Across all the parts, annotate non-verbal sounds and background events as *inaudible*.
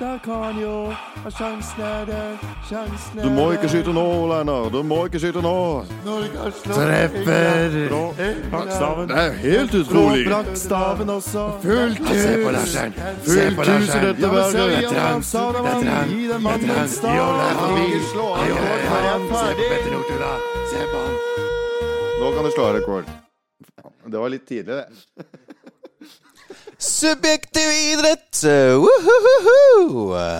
Der kan jo Sjansen er der, sjansen er Du må ikke skyte nå, Lennart. Du må ikke skyte nå. Treffer! Det er helt utrolig. Brakkstaven også. Fullt hus. Se på Larsen. Fullt hus i dette verket. Det er trangt. Det er trangt. Gi den mannen en. Slå av kort, han. Nå kan du slå av rekord. Det var litt tidlig, det. Subjektiv idrett!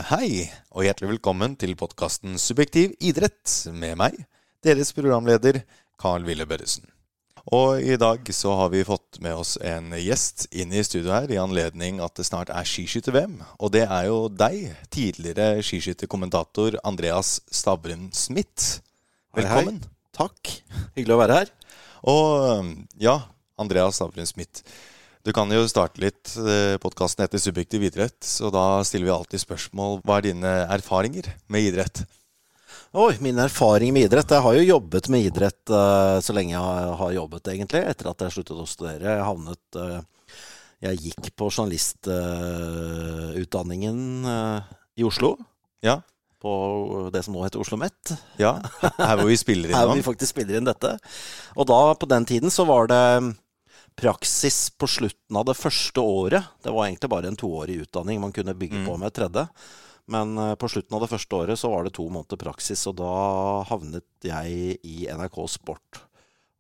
Hei, og hjertelig velkommen til podkasten Subjektiv idrett med meg, deres programleder Carl Wille Børresen. Og i dag så har vi fått med oss en gjest inn i studio her i anledning at det snart er skiskytter-VM. Og det er jo deg, tidligere skiskytterkommentator Andreas Stavrum Smith. Velkommen. Hei, hei. Takk. Hyggelig å være her. Og ja, Andreas Stavrum Smith. Du kan jo starte litt podkasten etter Subjektiv idrett, så da stiller vi alltid spørsmål. Hva er dine erfaringer med idrett? Oi, min erfaring med idrett Jeg har jo jobbet med idrett uh, så lenge jeg har, jobbet, egentlig. Etter at jeg sluttet å studere. Jeg havnet uh, Jeg gikk på journalistutdanningen i Oslo. Ja. På det som nå heter Oslo Met. Ja, Her hvor vi spiller inn *laughs* Her hvor vi faktisk spiller inn dette. Og da, på den tiden, så var det praksis på slutten av det første året. Det var egentlig bare en toårig utdanning man kunne bygge på med et tredje. Men uh, på slutten av det første året så var det to måneder praksis, og da havnet jeg i NRK Sport.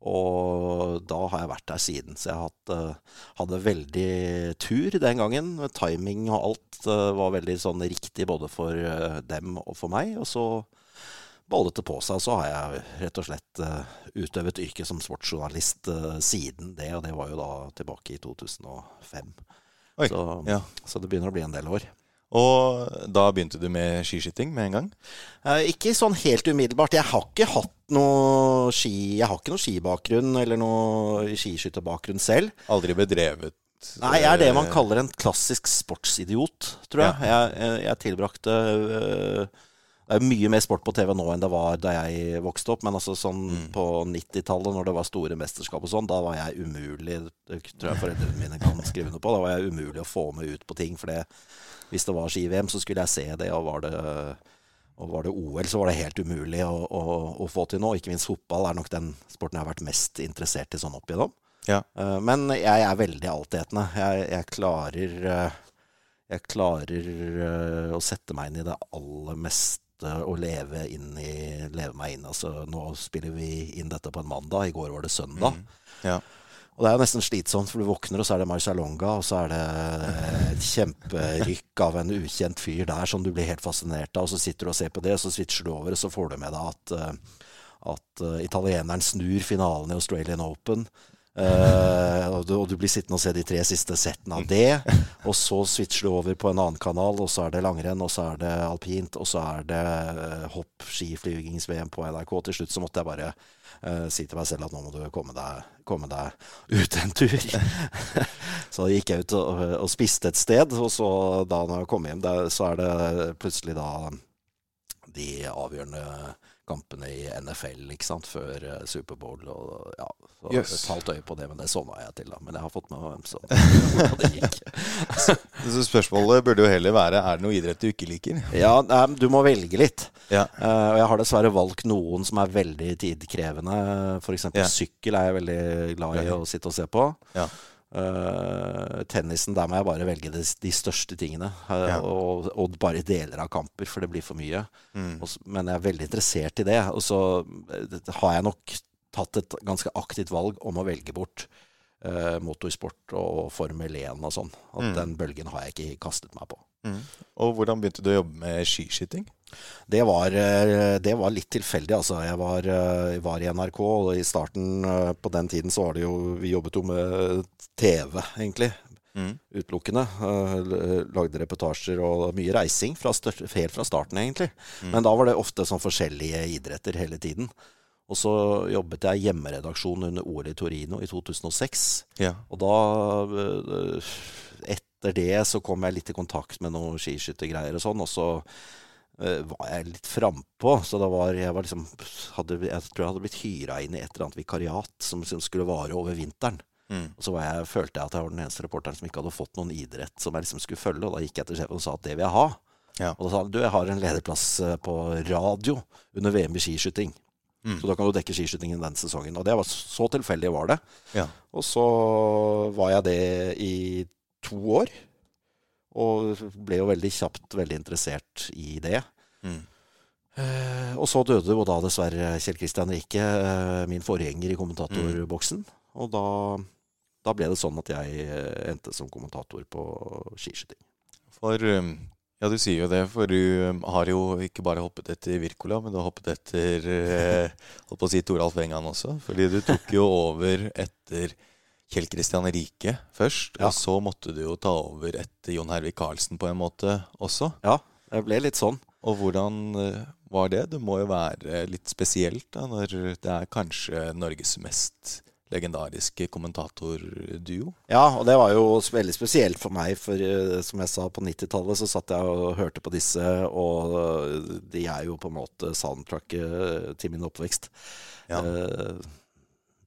Og da har jeg vært der siden. Så jeg hadde, uh, hadde veldig tur den gangen. Timing og alt uh, var veldig sånn riktig både for dem og for meg. Og så bollet det på seg. Og så har jeg rett og slett uh, utøvet yrket som sportsjournalist uh, siden det, og det var jo da tilbake i 2005. Oi, så, ja. så det begynner å bli en del år. Og da begynte du med skiskyting med en gang? Eh, ikke sånn helt umiddelbart. Jeg har ikke hatt noe ski Jeg har ikke noe skibakgrunn eller noe skiskytterbakgrunn selv. Aldri bedrevet Nei, jeg er det man kaller en klassisk sportsidiot, tror jeg. Ja. Jeg, jeg, tilbrakte det er mye mer sport på TV nå enn det var da jeg vokste opp. Men altså sånn mm. på 90-tallet, når det var store mesterskap og sånn, da var jeg umulig Det tror jeg foreldrene mine kan skrive noe på. Da var jeg umulig å få med ut på ting. For det, hvis det var ski-VM, så skulle jeg se det. Og var det, og var det OL, så var det helt umulig å, å, å, få til nå. Ikke minst fotball er nok den sporten jeg har vært mest interessert i sånn opp igjennom. Ja. Men jeg er veldig altetende. Jeg, jeg klarer jeg klarer å sette meg inn i det aller meste å leve, i, leve meg inn. Altså, nå spiller vi inn dette på en mandag. I går var det søndag. Mm. Ja. Og det er jo nesten slitsomt, for du våkner, og så er det Marcialonga, og så er det et kjemperykk av en ukjent fyr der som du blir helt fascinert av. Og så sitter du og ser på det, og så switcher du over, og så får du med deg at, at italieneren snur finalen i Australian Open. Uh, og, du, og, du, blir sittende og se de tre siste settene av det. *laughs* Og så switcher du over på en annen kanal, og så er det langrenn, og så er det alpint, og så er det uh, hopp, skiflygings-VM på NRK. Til slutt så måtte jeg bare uh, si til meg selv at nå må du komme deg, komme deg ut en tur. *laughs* så gikk jeg ut og, og, spiste et sted, og så da når jeg kom hjem, der, så er det plutselig da de avgjørende kampene i NFL ikke sant, før uh, Superbowl. Og, ja, så yes. Et halvt øye på det, men det sovna jeg til. da. Men jeg har fått med hvem som *laughs* det gikk. så, *laughs* så spørsmålet burde jo heller være er det noe idrett du ikke liker? Ja, nei, du må velge litt. Ja. Uh, og jeg har dessverre valgt noen som er veldig tidkrevende. F.eks. Ja. sykkel er jeg veldig glad i å sitte og se på. Ja. Uh, tennisen, der må jeg bare velge de, de største tingene. Uh, Ja. og, og bare deler av kamper, for det blir for mye. Mm. Og men jeg er veldig interessert i det. Og så det, har jeg nok tatt et ganske aktivt valg om å velge bort uh, motorsport og Formel 1 og sånn. At Mm. den bølgen har jeg ikke kastet meg på. Mm. Og hvordan begynte du å jobbe med skiskyting? Det var, eh, det var litt tilfeldig, altså. Jeg var, eh, var i NRK, og i starten eh, på den tiden så var det jo Vi jobbet jo med TV, egentlig. Mm. Utelukkende. Lagde reportasjer og mye reising fra helt fra starten, egentlig. Mm. Men da var det ofte sånn forskjellige idretter hele tiden. Og så jobbet jeg i hjemmeredaksjon under OL i Torino i 2006. Ja. Og da Etter det så kom jeg litt i kontakt med noen skiskyttergreier og sånn, og så uh, var jeg litt frampå. Så da var jeg var liksom hadde, Jeg tror jeg hadde blitt hyra inn i et eller annet vikariat som, som skulle vare over vinteren. Mm. Og så var jeg, følte jeg at jeg var den eneste reporteren som ikke hadde fått noen idrett som jeg liksom skulle følge, og da gikk jeg til sjefen og sa at det vil jeg ha. Ja. Og da sa han du, jeg har en lederplass eh, på radio under VM i skiskyting. Mm. Så da kan du dekke skiskytingen den sesongen. Og det var så tilfeldig var det. Ja. Og så var jeg det i to år. Og ble jo veldig kjapt veldig interessert i det. Mm. Eh, og så døde jo da dessverre Kjell Kristian Rike, eh, min forgjenger i kommentatorboksen. Og da, da ble det sånn at jeg eh, endte som kommentator på skiskyting. For um, Ja, du sier jo det, for du um, har jo ikke bare hoppet etter Wirkola, men du har hoppet etter eh, Holdt på å si Toralf Engan også. Fordi du tok jo over etter Kjell Kristian Rike først. Ja. Og så måtte du jo ta over etter Jon Hervik Karlsen på en måte også. Ja, det ble litt sånn. Og hvordan eh, var det? Det må jo være litt spesielt da, når det er kanskje Norges mest legendariske kommentatorduo. Ja, og det var jo veldig spesielt for meg, for eh, som jeg sa, på 90-tallet så satt jeg og hørte på disse, og eh, de er jo på en måte soundtracket til min oppvekst. Ja. Eh,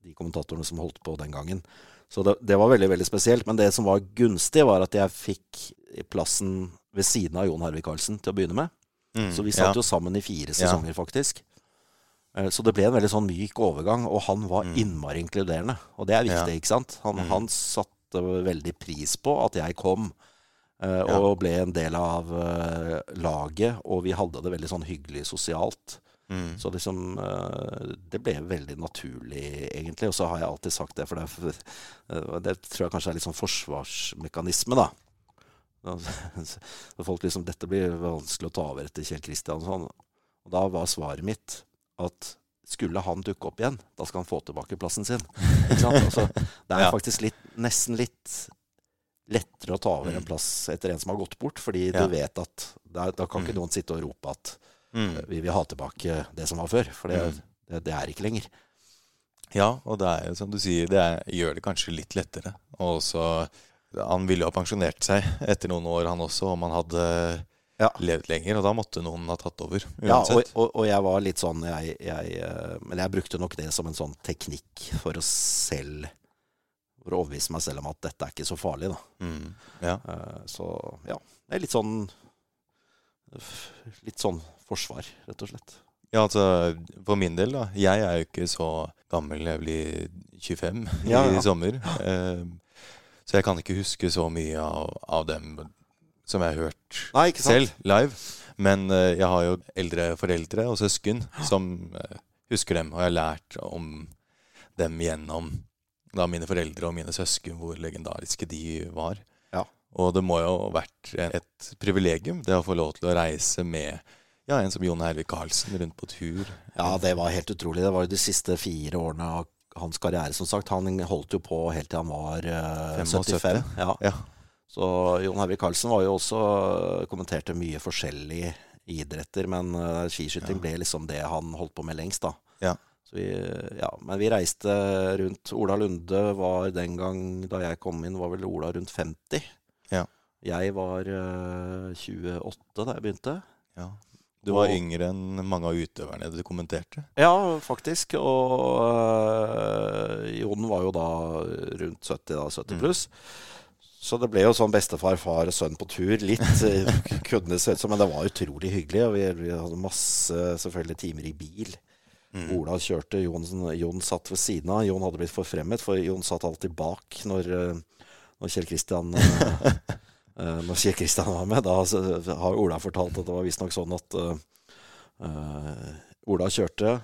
De kommentatorene som holdt på den gangen. Så det, det var veldig, veldig spesielt. Men det som var gunstig, var at jeg fikk plassen ved siden av Jon Hervik Karlsen til å begynne med. Mm, Så vi satt ja. jo sammen i fire sesonger, faktisk. Eh, Så det ble en veldig sånn myk overgang, og han var Mm. innmari inkluderende. Og det er viktig, Ja. ikke sant? Han, Mm. han satte veldig pris på at jeg kom, eh, Ja. og ble en del av eh, laget. Og vi hadde det veldig sånn hyggelig sosialt. Mm. Så liksom eh, Det ble veldig naturlig, egentlig. Og så har jeg alltid sagt det, for det, eh, det tror jeg kanskje er litt sånn forsvarsmekanisme, da. *laughs* Folk liksom Dette blir vanskelig å ta over etter Kjell Kristian og. Og da var svaret mitt at skulle han dukke opp igjen, da skal han få tilbake plassen sin. Ikke sant? *laughs* Altså, det er faktisk litt, nesten litt lettere å ta over en Mm. plass etter en som har gått bort, fordi du vet at da, da kan ikke Mm. noen sitte og rope at Mm. vi vil ha tilbake det som var før. For det, Mm. det, det er ikke lenger. Ja, og det er jo som du sier, det er, gjør det kanskje litt lettere. Og så Han ville jo ha pensjonert seg etter noen år, han også, om han hadde Ja. levd lenger. Og da måtte noen ha tatt over, Ja, og, og, og jeg var litt sånn jeg, jeg, eh, Men jeg brukte nok det som en sånn teknikk for å selv For å overbevise meg selv om at dette er ikke så farlig, da. Mm. Ja. Eh, Så ja. Det er litt sånn Litt sånn forsvar, rett og slett. ja, altså for min del, da. Jeg er jo ikke så gammel. Jeg blir 25 *laughs* Ja, i sommer. Eh, så jeg kan ikke huske så mye av, av dem som jeg har hørt Nei, selv live. Men eh, jeg har jo eldre foreldre og søsken som eh, husker dem, og jeg har lært om dem gjennom da mine foreldre og mine søsken, hvor legendariske de var. Og det må jo ha vært et privilegium det å få lov til å reise med ja, en som Jon Hervik Karlsen rundt på tur. Ja, det var helt utrolig. Det var jo de siste fire årene av hans karriere, som sagt. Han holdt jo på helt til han var eh, 75. 75. Ja. Ja. Så Jon Hervik Karlsen var jo også kommenterte mye forskjellige idretter, men uh, skiskyting Ja. ble liksom det han holdt på med lengst, da. Ja. Så vi, ja, men vi reiste rundt. Ola Lunde var den gang da jeg kom inn, var vel Ola rundt 50. Ja. Jeg var uh, 28 da jeg begynte. Ja. Du var Og- yngre enn mange av utøverne du kommenterte. Ja, faktisk. Og uh, Jon var jo da rundt 70, da, 70 Mm. pluss. Så det ble jo sånn bestefar, far og sønn på tur. Litt *laughs* eh, kunne det se ut som, men det var utrolig hyggelig. Og vi, vi hadde masse selvfølgelig timer i bil. Mm. Ola kjørte, Jon, Jon satt ved siden av. Jon hadde blitt forfremmet, for Jon satt alltid bak når, eh, når Kjell Kristian eh, eh, Når Kjell Kristian var med. Da har Ola fortalt at det var visstnok sånn at eh, Ola kjørte.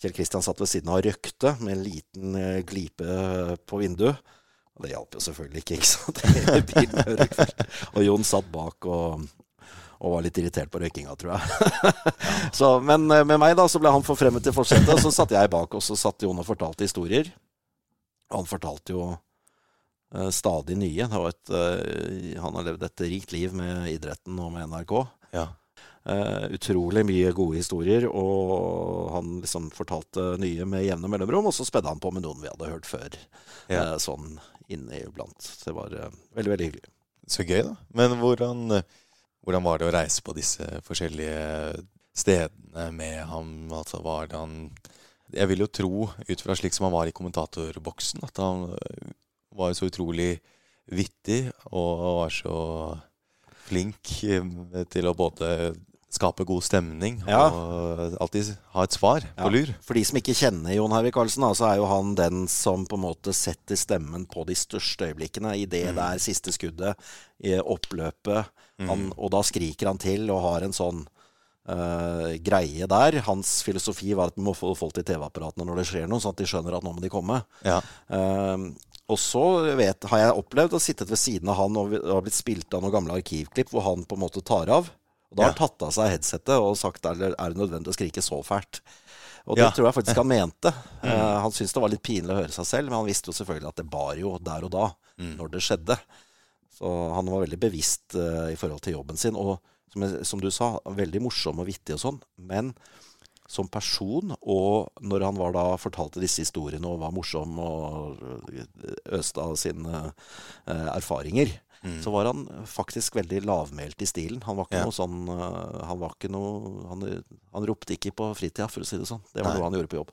Kjell Kristian satt ved siden av og røkte med en liten glipe på vinduet. Og det hjalp jo selvfølgelig ikke, ikke sant? *laughs* Bilen. Og Jon satt bak og, og var litt irritert på røykinga, tror jeg. *laughs* så, men med meg da, så ble han forfremmet til forsetet, så satt jeg bak, og så satt Jon og fortalte historier. Han fortalte jo stadig nye. Et, eh, han har levd et rikt liv med idretten og med NRK. Ja. Uh, utrolig mye gode historier, og han liksom fortalte nye med jevne mellomrom, og så spedde han på med noen vi hadde hørt før. Ja. uh, sånn inniblant. Det var uh, veldig, veldig hyggelig. Så gøy, da. Men hvordan, hvordan var det å reise på disse forskjellige stedene med ham? Altså var det han Jeg vil jo tro, ut fra slik som han var i kommentatorboksen, at han var så utrolig vittig og var så flink eh, til å både skape god stemning Ja. og alltid ha et svar på lur. For de som ikke kjenner Jon Hervik Karlsen, så er jo han den som på en måte setter stemmen på de største øyeblikkene. I det mm. der siste skuddet, i oppløpet. Han, og da skriker han til og har en sånn uh, greie der. Hans filosofi var at vi må få folk til TV-apparatene når det skjer noe, sånn at de skjønner at nå må de komme. Ja. Eh, og så vet, har jeg opplevd å sittet ved siden av han og og har blitt spilt av noen gamle arkivklipp hvor han på en måte tar av. Og da har han tatt av seg headsetet og sagt er er det nødvendig å skrike så fælt. Og det Ja. tror jeg faktisk han mente. Eh, han syntes det var litt pinlig å høre seg selv, men han visste jo selvfølgelig at det bar jo der og da, når det skjedde. Så han var veldig bevisst uh, i forhold til jobben sin. Og som, som du sa, veldig morsom og vittig og sånn. Men som person, og når han var da fortalte disse historiene og var morsom og øste av sine eh, erfaringer, så var han faktisk veldig lavmælt i stilen. Han var ikke Ja. noe sånn eh, Han var ikke noe Han, han ropte ikke på fritida, for å si det sånn. Det var Nei. noe han gjorde på jobb.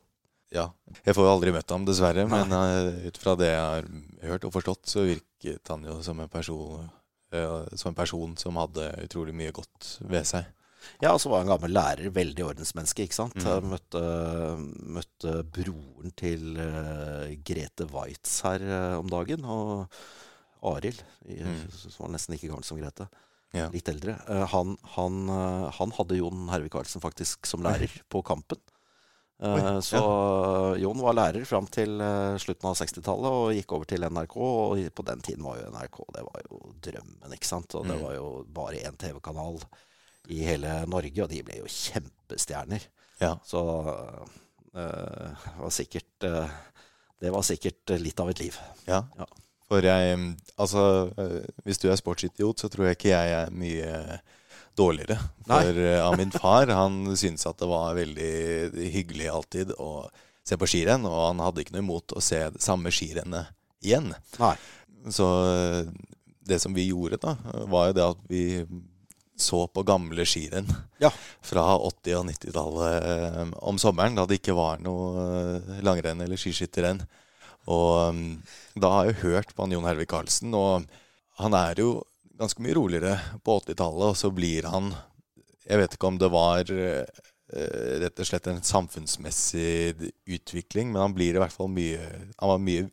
Ja. Jeg får jo aldri møtt ham, dessverre. Men uh, ut fra det jeg har hørt og forstått, så virket han jo som en person, uh, som, en person som hadde utrolig mye godt ved seg. Ja, og så var han gammel lærer, veldig ordensmenneske, ikke sant. Mm. Møtte, møtte broren til uh, Grete Waitz her uh, om dagen, og Arild, i- som var nesten like gammel som Grete. Ja. Litt eldre. Uh, han, han, han hadde Jon Hervik Karlsen faktisk som lærer på Kampen. Oi, så Jon var lærer fram til slutten av 60-tallet og gikk over til NRK. Og på den tiden var jo NRK det var jo drømmen, ikke sant. Og det var jo bare én TV-kanal i hele Norge, og de ble jo kjempestjerner. Ja. Så eh, var sikkert, eh, det var sikkert litt av et liv. Ja. Ja. For jeg Altså, eh, hvis du er sportsidiot, så tror jeg ikke jeg er mye dårligere. For uh, av min far, han syntes at det var veldig hyggelig alltid å se på skirenn, og han hadde ikke noe imot å se det samme skirennet igjen. Nei. Så det som vi gjorde da, var jo det at vi så på gamle skirenn Ja. fra 80- og 90-tallet eh, om sommeren, da det ikke var noe eh, langrenn eller skiskytterrenn. Og um, da har jeg hørt på han Jon Hervik Karlsen, og han er jo ganske mye roligere på 80-tallet, og så blir han Jeg vet ikke om det var eh, rett og slett en samfunnsmessig utvikling, men han blir i hvert fall mye Han var mye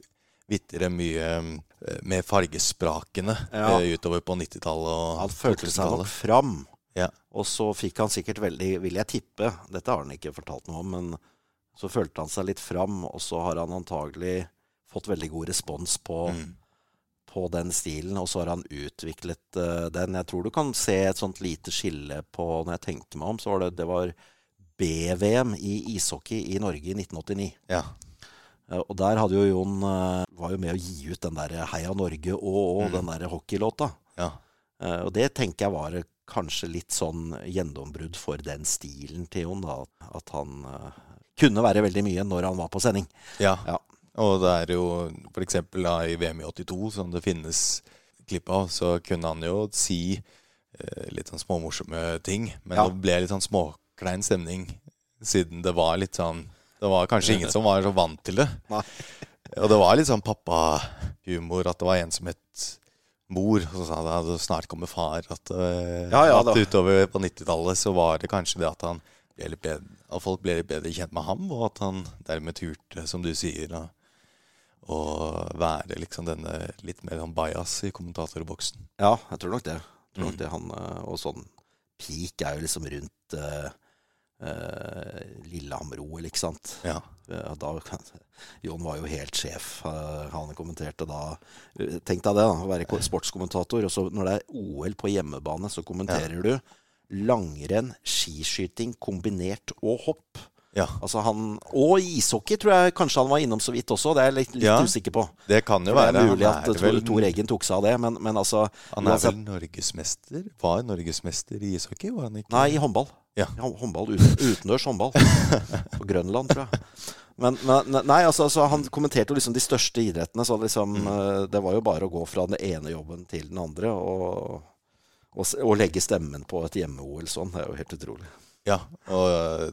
vittigere, mye eh, fargesprakene Ja. eh, utover på 90-tallet Han følte seg nok 2000-tallet. fram. Ja. Og så fikk han sikkert veldig, vil jeg tippe, dette har han ikke fortalt noe om, men så følte han seg litt fram, og så har han antagelig fått veldig god respons på, Mm. på den stilen, og så har han utviklet uh, den. Jeg tror du kan se et sånt lite skille på, når jeg tenker meg om, så var det, det var B-VM i ishockey i Norge i 1989. Ja. Eh, Og der hadde jo Jon eh, var jo med å gi ut den der Heia Norge og, og Mm. den der hockeylåta. ja. Eh, Og det tenker jeg var kanskje litt sånn gjennombrudd for den stilen til Jon. da, At han kunne være veldig mye når han var på sending. Ja. Ja. Og det er jo da, i VM i 82, som det finnes klipp av, så kunne han jo si eh, litt sånn småmorsomme ting. Men Ja. det ble litt sånn småklein stemning, siden det var litt sånn Det var kanskje ingen som var så vant til det. Nei. Og det var litt sånn pappahumor, at det var en som het mor, og så sa det at snart kommer far. At, eh, Ja, ja, at utover på 90-tallet så var det kanskje det at han ble bedre, at folk ble litt bedre kjent med ham, og at han dermed turte, som du sier, å være liksom denne litt mer sånn bajas i kommentatorboksen. Ja, jeg tror nok det. Jeg tror nok Mm. det han, eh, og sånn peak er jo liksom rundt uh, Lillehammer-OL, ikke sant. Ja. Ja, da, Jon var jo helt sjef. eh, Han kommenterte da Tenk deg det, da. Å være sportskommentator. Og så når det er OL på hjemmebane, så kommenterer du langrenn, skiskyting kombinert og hopp. ja. Altså han, og ishockey tror jeg kanskje han var innom så vidt også. Det er jeg litt, litt Ja, usikker på. Det kan jo være. det er mulig at er vel, Tor Eggen tok seg av det, men, men altså han er uansett- vel norgesmester? Var norgesmester i ishockey, var han ikke? Nei, i håndball. Ja. Håndball uten, utendørs håndball. På Grønland, tror jeg. Men, men nei, altså, altså, han kommenterte jo liksom de største idrettene. Så liksom, Mm. eh, det var jo bare å gå fra den ene jobben til den andre og, og, og legge stemmen på et hjemme-OL sånn. Det er jo helt utrolig. Ja, og øh,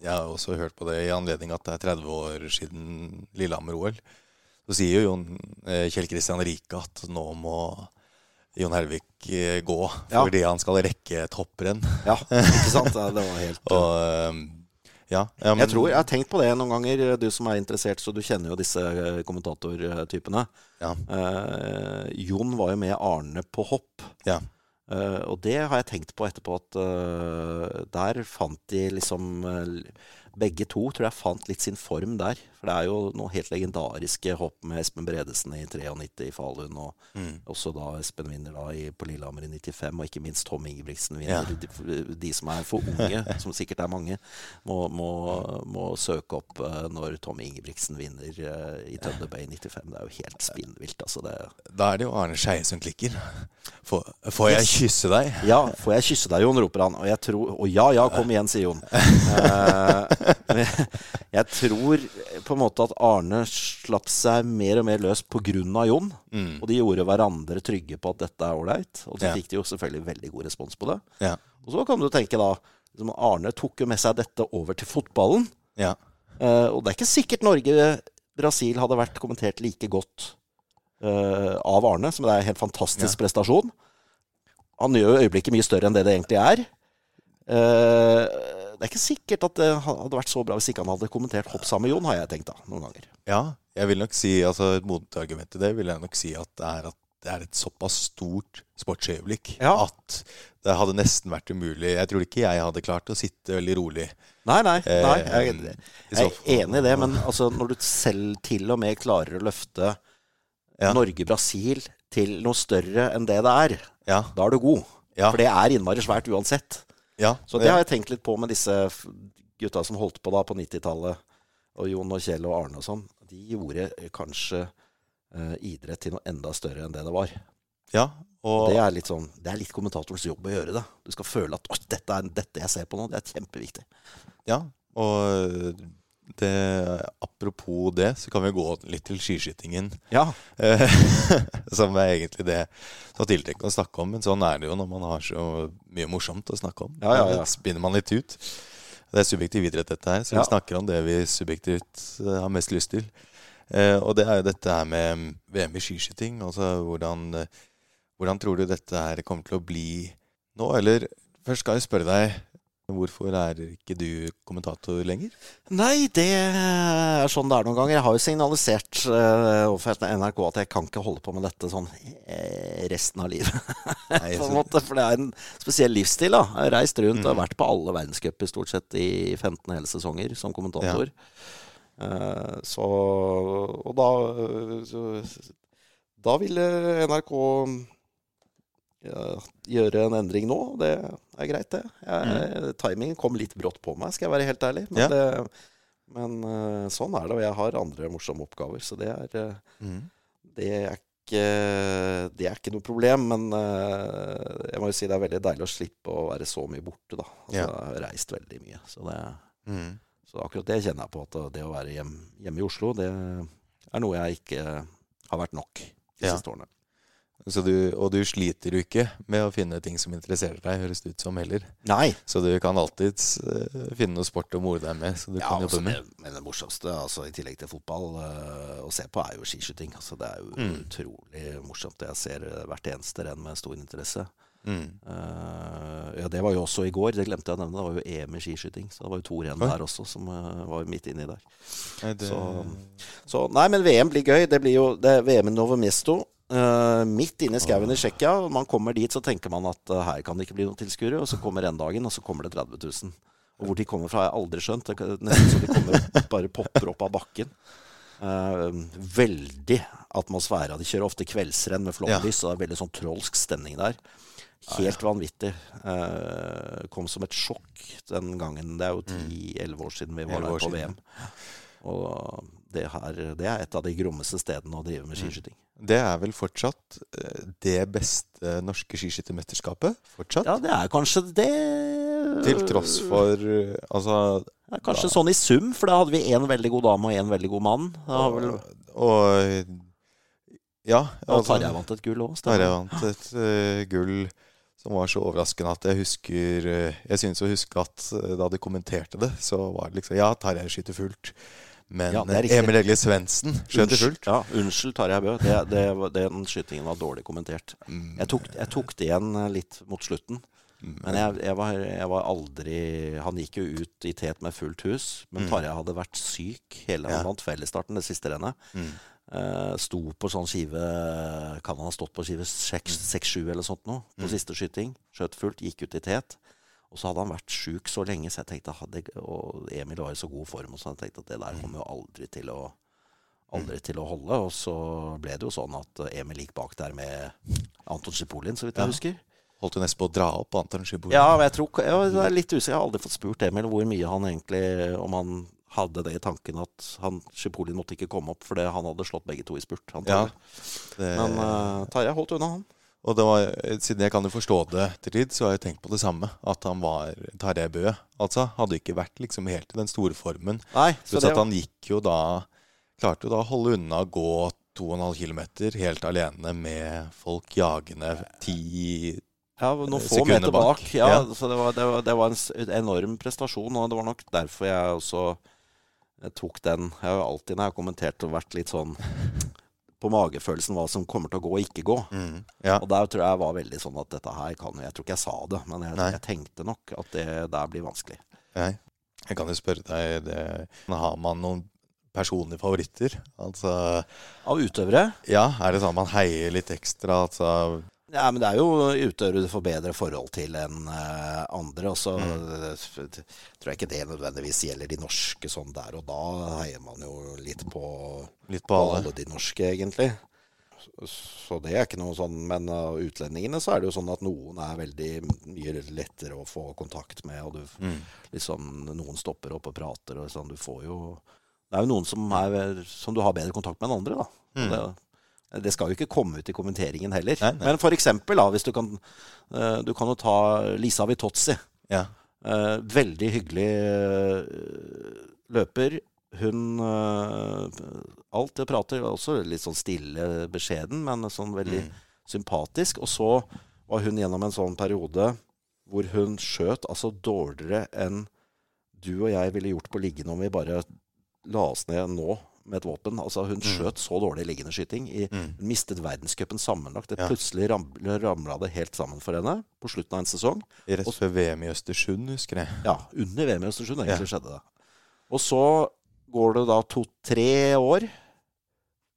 jeg har også hørt på det i anledning at det er 30 år siden Lillehammer-OL. Så sier jo Jon eh, Kjell Kristian Rike at nå må Jon Helvik eh, gå Ja. fordi han skal rekke et hopprenn. Ja, ikke sant? Det var *laughs* helt Og eh, ja, ja, men, Jeg tror jeg har tenkt på det noen ganger, du som er interessert, så du kjenner jo disse eh, kommentatortypene. ja, Eh, Jon var jo med Arne på hopp. ja, Eh, og det har jeg tenkt på etterpå, at eh, der fant de liksom eh, Begge to tror jeg fant litt sin form der. For det er jo noen helt legendariske hopp med Espen Bredesen i 93 i Falun, og Mm. også da Espen vinner da i, på Lillehammer i 95, og ikke minst Tom Ingebrigtsen vinner. De, de som er for unge, *laughs* som sikkert er mange, må, må, må søke opp uh, når Tom Ingebrigtsen vinner uh, i Tønderberg i 95. Det er jo helt spinnvilt. Altså det, Da er det jo Arne Skeie som klikker. Får, får jeg Yes. kysse deg? Ja, får jeg kysse deg, Jon, roper han. Og, jeg tror, og ja, ja, kom igjen, sier Jon. Uh, *laughs* men jeg tror på en måte at Arne slapp seg mer og mer løs pga. Jon. Mm. Og de gjorde hverandre trygge på at dette er ålreit. Og så Ja. fikk de jo selvfølgelig veldig god respons på det. Ja. Og så kan du tenke da liksom Arne tok jo med seg dette over til fotballen. ja. Eh, og det er ikke sikkert Norge-Brasil hadde vært kommentert like godt eh, av Arne, som det er en helt fantastisk prestasjon. Han gjør jo øyeblikket mye større enn det det egentlig er. Eh, det er ikke sikkert at det hadde vært så bra hvis ikke han hadde kommentert hopp sammen med Jon, har jeg tenkt da, noen ganger. Ja, jeg vil nok si, altså et motargument til det vil jeg nok si at det er, at det er et såpass stort sportsøyeblikk Ja. at det hadde nesten vært umulig. Jeg tror ikke jeg hadde klart å sitte veldig rolig. Nei, nei, Eh, nei jeg, i jeg er enig i det, men altså, når du selv til og med klarer å løfte Ja. Norge-Brasil til noe større enn det det er, Ja, da er du god. For det er innmari svært uansett. Ja, Så det har jeg tenkt litt på med disse gutta som holdt på da på 90-tallet. Og Jon og Kjell og Arne og sånn. De gjorde eh, kanskje eh, idrett til noe enda større enn det det var. ja, og Det er litt sånn, det er litt kommentatorens jobb å gjøre det. Du skal føle at dette er dette jeg ser på nå. Det er kjempeviktig. Ja, og det, apropos det, så kan vi gå litt til skiskytingen. Ja, *laughs* som er egentlig det som er tiltenkt å snakke om. Men sånn er det jo når man har så mye morsomt å snakke om. Ja, ja, ja. Spinner man litt ut. Det er subjektiv idrett, dette her, så vi snakker om det vi subjektivt eh, har mest lyst til. Eh, og det er jo dette her med VM i skiskyting. Altså hvordan, eh, hvordan tror du dette her kommer til å bli nå? Eller først skal jeg spørre deg, hvorfor er ikke du kommentator lenger? Nei, det er sånn det er noen ganger. Jeg har jo signalisert uh, overfor NRK at jeg kan ikke holde på med dette sånn eh, resten av livet. *laughs* Nei, måte, For det er en spesiell livsstil. da. Jeg har reist rundt og har vært på alle verdenscuper stort sett i 15 hele sesonger som kommentator. Eh, så Og da så, Da ville NRK ja, gjøre en endring nå. Det er greit, det. Jeg, Timingen kom litt brått på meg, skal jeg være helt ærlig. Men, Ja. det, men eh, sånn er det. Og jeg har andre morsomme oppgaver, så det er, eh, Mm. det er ikke det er ikke noe problem, men eh, jeg må jo si det er veldig deilig å slippe å være så mye borte, da. Altså, Ja. Jeg har reist veldig mye. Så, det, Mm. så akkurat det kjenner jeg på, at det å være hjem, hjemme i Oslo, det er noe jeg ikke har vært nok de Ja. siste årene. Så du, og du sliter jo ikke med å finne ting som interesserer deg, høres det ut som heller. Nei. Så du kan alltids uh, finne noe sport å more deg med, så du Ja, kan altså jobbe med. det, men det morsomste, altså, i tillegg til fotball uh, å se på, er jo skiskyting. Altså, det er jo Mm. utrolig morsomt. Jeg ser eh, hvert eneste renn med stor interesse. Mm. Uh, ja, det var jo også i går, det glemte jeg å nevne. Det var jo EM i skiskyting. Så det var jo to renn der også, som eh, var midt inni der. Nei, det, Så- Så nei, men VM blir gøy. Det blir jo det er VM i Novo Mesto. Eh, midt inne i skauen i Tsjekkia. Man kommer dit, så tenker man at uh, her kan det ikke bli noen tilskuere. Og så kommer rendagen, og så kommer det 30 000. Og hvor de kommer fra, har jeg aldri skjønt. Det er nesten så de kommer *laughs* bare popper opp av bakken. Uh, veldig atmosfære. De kjører ofte kveldsrenn med flomlys, og det er veldig sånn trolsk stemning der. Helt vanvittig. Kom som et sjokk den gangen. Det er jo 10-11 år siden vi var der på VM. Og det, her, det er et av de grommeste stedene å drive med skiskyting. det er vel fortsatt eh, det beste norske skiskyttermesterskapet? Fortsatt? Ja, det er kanskje det Til tross for eh, Altså ja, Kanskje kanskje sånn i sum, for da hadde vi én veldig god dame og én veldig god mann. Da vel Og Ja. og Tarjei vant et gull òg. Tarjei vant et uh, gull som var så overraskende at jeg husker eh, Jeg synes å huske at eh, da de kommenterte det, så var det liksom Ja, Tarjei skyter fullt. Men Ja, eh. Emil Egil Svendsen skjøt i fullt. Ja, unnskyld, Tarjei Bø. Det, det, den skytingen var dårlig kommentert. Mm. Jeg tok, jeg tok det igjen eh, litt mot slutten. Men jeg, jeg, var, jeg var aldri Han gikk jo ut i tet med fullt hus. Men Tarjei hadde vært syk hele Mm. Ja. Han vant fellesstarten, det siste rennet. Mm. Eh, sto på sånn skive Kan han ha stått på skive Mm. 6-7 eller sånt noe? På siste skyting. Skjøt fullt, gikk ut i tet. Og så hadde han vært sjuk så lenge, så jeg tenkte hadde, Og Emil var i så god form, og så jeg tenkte at det der kommer jo aldri til å Aldri til å holde. Og så ble det jo sånn at Emil gikk bak der med Anton Schipolin, så vidt jeg Ja. husker. Holdt jo nesten på å dra opp Anton Schipolin. Ja, men jeg tror jeg er litt usikker. Jeg har aldri fått spurt Emil hvor mye han egentlig Om han hadde det i tanken at han Sjipolin måtte ikke komme opp fordi han hadde slått begge to i spurt. Ja, det, Men uh, Tarjei holdt unna, han. Og var, siden jeg kan jo forstå det til tid, så har jeg tenkt på det samme. At han var Tarjei Bø. Altså, hadde ikke vært liksom helt i den store formen. Nei, så Pluss det at han gikk jo da Klarte jo da å holde unna å gå 2,5 km helt alene med folk jagende ti Ja, noen få meter bak. Ja, Ja. Så det var, det, var, det var en enorm prestasjon, og det var nok derfor jeg også jeg tok den. Jeg har alltid når jeg har kommentert og vært litt sånn på magefølelsen hva som kommer til å gå og ikke gå. mm, Ja. Og der tror jeg var veldig sånn at dette her kan Jeg tror ikke jeg sa det, men jeg, jeg tenkte nok at det der blir vanskelig. Nei. Jeg kan jo spørre deg det, Har man noen personlige favoritter? Altså Av utøvere Ja, er det sånn at man heier litt ekstra? Altså Ja, men det er jo utøvere du får bedre forhold til enn eh, andre. Og så Mm. eh, tror jeg ikke det nødvendigvis gjelder de norske sånn der og da. Heier man jo litt på, litt på alle. alle? de norske, egentlig. Så, det er ikke noe sånn Men av utlendingene så er det jo sånn at noen er veldig mye lettere å få kontakt med, og du Mm. liksom Noen stopper opp og prater, og sånn. Du får jo Det er jo noen som, er, som du har bedre kontakt med enn andre, da. Og Det, det skal jo ikke komme ut i kommenteringen heller. Nei, nei. Men for eksempel, da, hvis du kan eh, Du kan jo ta Lisa Vitozzi. Ja. Eh, veldig hyggelig eh, løper. Hun Alt det prater, også litt sånn stille, beskjeden, men sånn veldig Mm. sympatisk. Og så var hun gjennom en sånn periode hvor hun skjøt altså dårligere enn du og jeg ville gjort på liggende om vi bare la oss ned nå med et våpen. Altså Hun skjøt så dårlig liggende skyting. I, Mm. Hun mistet verdenscupen sammenlagt. Det Ja. Plutselig ramla, ramla det helt sammen for henne på slutten av en sesong. Rett før VM i Østersund, husker jeg. Ja, under VM i Østersund egentlig skjedde det. Og så går det da to-tre år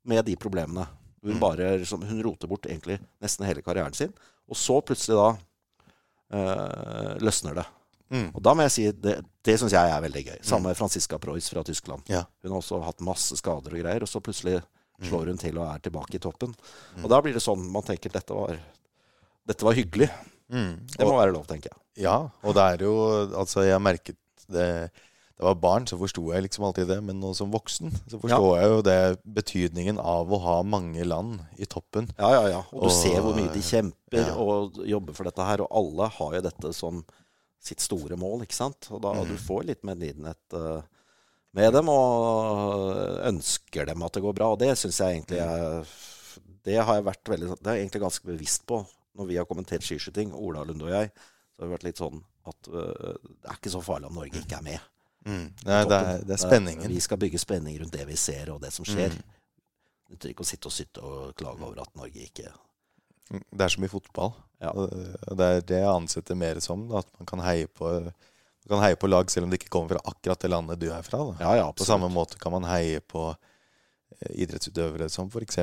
med de problemene. Hun Mm. bare liksom, hun roter bort egentlig nesten hele karrieren sin. Og så plutselig da eh, løsner det. Mm. Og da må jeg si det, det syns jeg er veldig gøy. Samme med Franziska Preuss fra Tyskland. Ja. Hun har også hatt masse skader og greier, og så plutselig Mm. slår hun til og er tilbake i toppen. Og da blir det sånn man tenker dette var, dette var hyggelig. Mm. Det må være lov, tenker jeg. Ja, og det er jo Altså, jeg merket det Da jeg var barn, så forsto jeg liksom alltid det, men nå som voksen så forstår jeg jo det betydningen av å ha mange land i toppen. Ja, ja, ja. Og du Og- ser hvor mye de kjemper ja. og jobber for dette her. Og alle har jo dette som sitt store mål, ikke sant. Og da Mm. du får litt medlidenhet uh, med dem, og ønsker dem at det går bra. Og det syns jeg egentlig er Det har jeg vært veldig Det er jeg egentlig ganske bevisst på når vi har kommentert skiskyting, Ola Lunde og jeg. Så har det vært litt sånn at uh, det er ikke så farlig om Norge ikke er med. Mm. Nei, det er, det er spenningen. Vi skal bygge spenning rundt det vi ser, og det som skjer. Mm. Det nytter ikke å sitte og sytte og klage over at Norge ikke Det er som i fotball. Ja. Det er det jeg ansetter mer som. Da, at man kan heie på du kan heie på lag selv om det ikke kommer fra akkurat det landet du er fra. Ja, ja, På samme måte kan man heie på eh, idrettsutøvere som f.eks.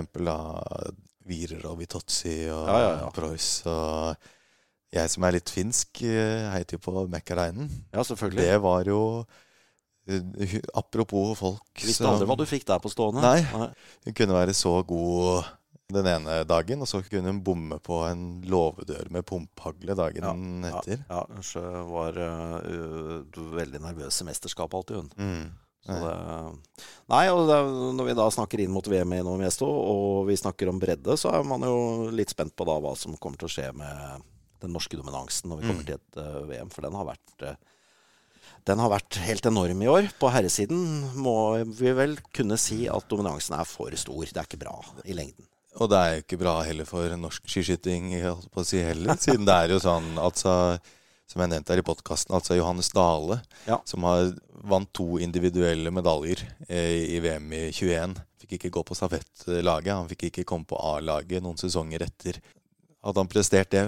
Wierer og Vitozzi og Ja, ja, ja. Preuss. Og jeg som er litt finsk, eh, heiter jo på Mäkäräinen. Ja, selvfølgelig. Det var jo eh, Apropos folk Visste aldri hva du fikk der på stående. Nei. Hun kunne være så god den ene dagen, og så kunne hun bomme på en låvedør med pumphagle dagen Ja, etter. Ja, kanskje var uh, veldig nervøs i mesterskapet alltid, hun. Mm. Så det, nei, og det, når vi da snakker inn mot VM i Novemesto, og vi snakker om bredde, så er man jo litt spent på da hva som kommer til å skje med den norske dominansen når vi kommer Mm. til et uh, VM, for den har vært uh, den har vært helt enorm i år. På herresiden må vi vel kunne si at dominansen er for stor. Det er ikke bra i lengden. Og det er jo ikke bra heller for norsk skiskyting, holdt på å si heller, siden det er jo sånn altså som jeg nevnte her i podkasten, altså Johannes Dale, Ja. som har vant to individuelle medaljer eh, i VM i 21. Fikk ikke gå på stafettlaget, han fikk ikke komme på A-laget noen sesonger etter. Hadde han prestert det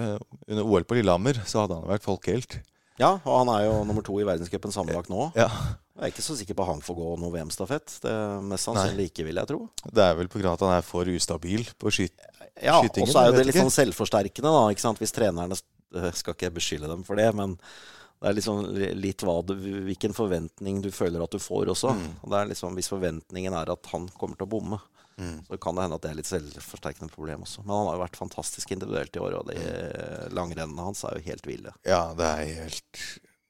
under OL på Lillehammer, så hadde han vært folkehelt. Ja, og han er jo nummer to i verdenscupen sammenlagt nå. Ja, Jeg er ikke så sikker på han får gå noe VM-stafett. Det er Mest sannsynlig ikke, vil jeg tro. Det er vel pga. at han er for ustabil på skyt... Ja, og så er jo det litt sånn selvforsterkende, da. Ikke sant? Hvis trenerne øh, Skal ikke beskylde dem for det, men det er liksom litt hva du, hvilken forventning du føler at du får også. Mm. Og det er liksom, Hvis forventningen er at han kommer til å bomme, Mm. så kan det hende at det er litt selvforsterkende problem også. Men han har jo vært fantastisk individuelt i år, og de Mm. langrennene hans er jo helt ville. Ja, det er helt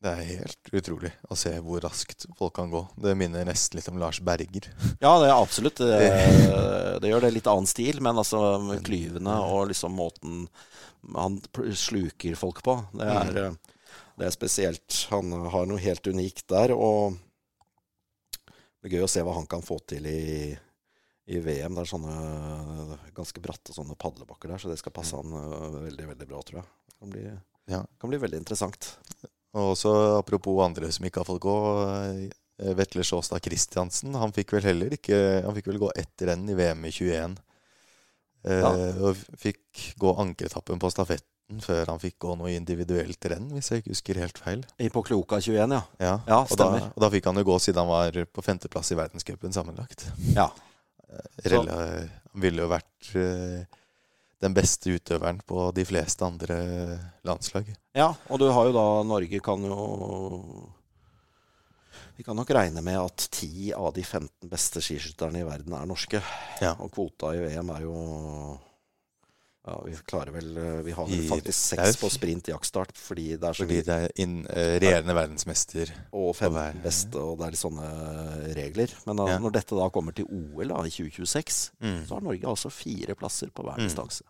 det er helt utrolig å se hvor raskt folk kan gå. Det minner nesten litt om Lars Berger. Ja, det er absolutt. *laughs* Det, det gjør det litt annen stil, men altså med klyvene og liksom måten han sluker folk på, det er, eh, det er spesielt. Han har noe helt unikt der, og det er gøy å se hva han kan få til i, i VM. Det er sånne ganske bratte sånne padlebakker der, så det skal passe han eh, veldig, veldig bra, tror jeg. Det kan bli, Ja. kan bli veldig interessant. Og også apropos andre som ikke har fått gå. eh, Vetle Sjåstad Christiansen. Han fikk vel heller ikke Han fikk vel gå ett renn i VM i 21. Eh, Ja. Og fikk gå ankeretappen på stafetten før han fikk gå noe individuelt renn, hvis jeg ikke husker helt feil. I på Kloka 21, ja. Ja, Ja, og, da, og da fikk han jo gå siden han var på femteplass i verdenscupen sammenlagt. ja. Rella, ville jo vært eh, den beste utøveren på de fleste andre landslag. Ja, og du har jo da Norge kan jo Vi kan nok regne med at 10 av de 15 beste skiskytterne i verden er norske. Ja. Og kvota i VM er jo Ja, vi klarer vel Vi har vel faktisk det seks på sprint jaktstart fordi det er så Fordi det er inn, uh, regjerende verdensmester. og 15 være- beste, og det er litt sånne regler. Men da, Ja. når dette da kommer til OL da, i 2026, Mm. så har Norge altså fire plasser på hver Mm. distanse.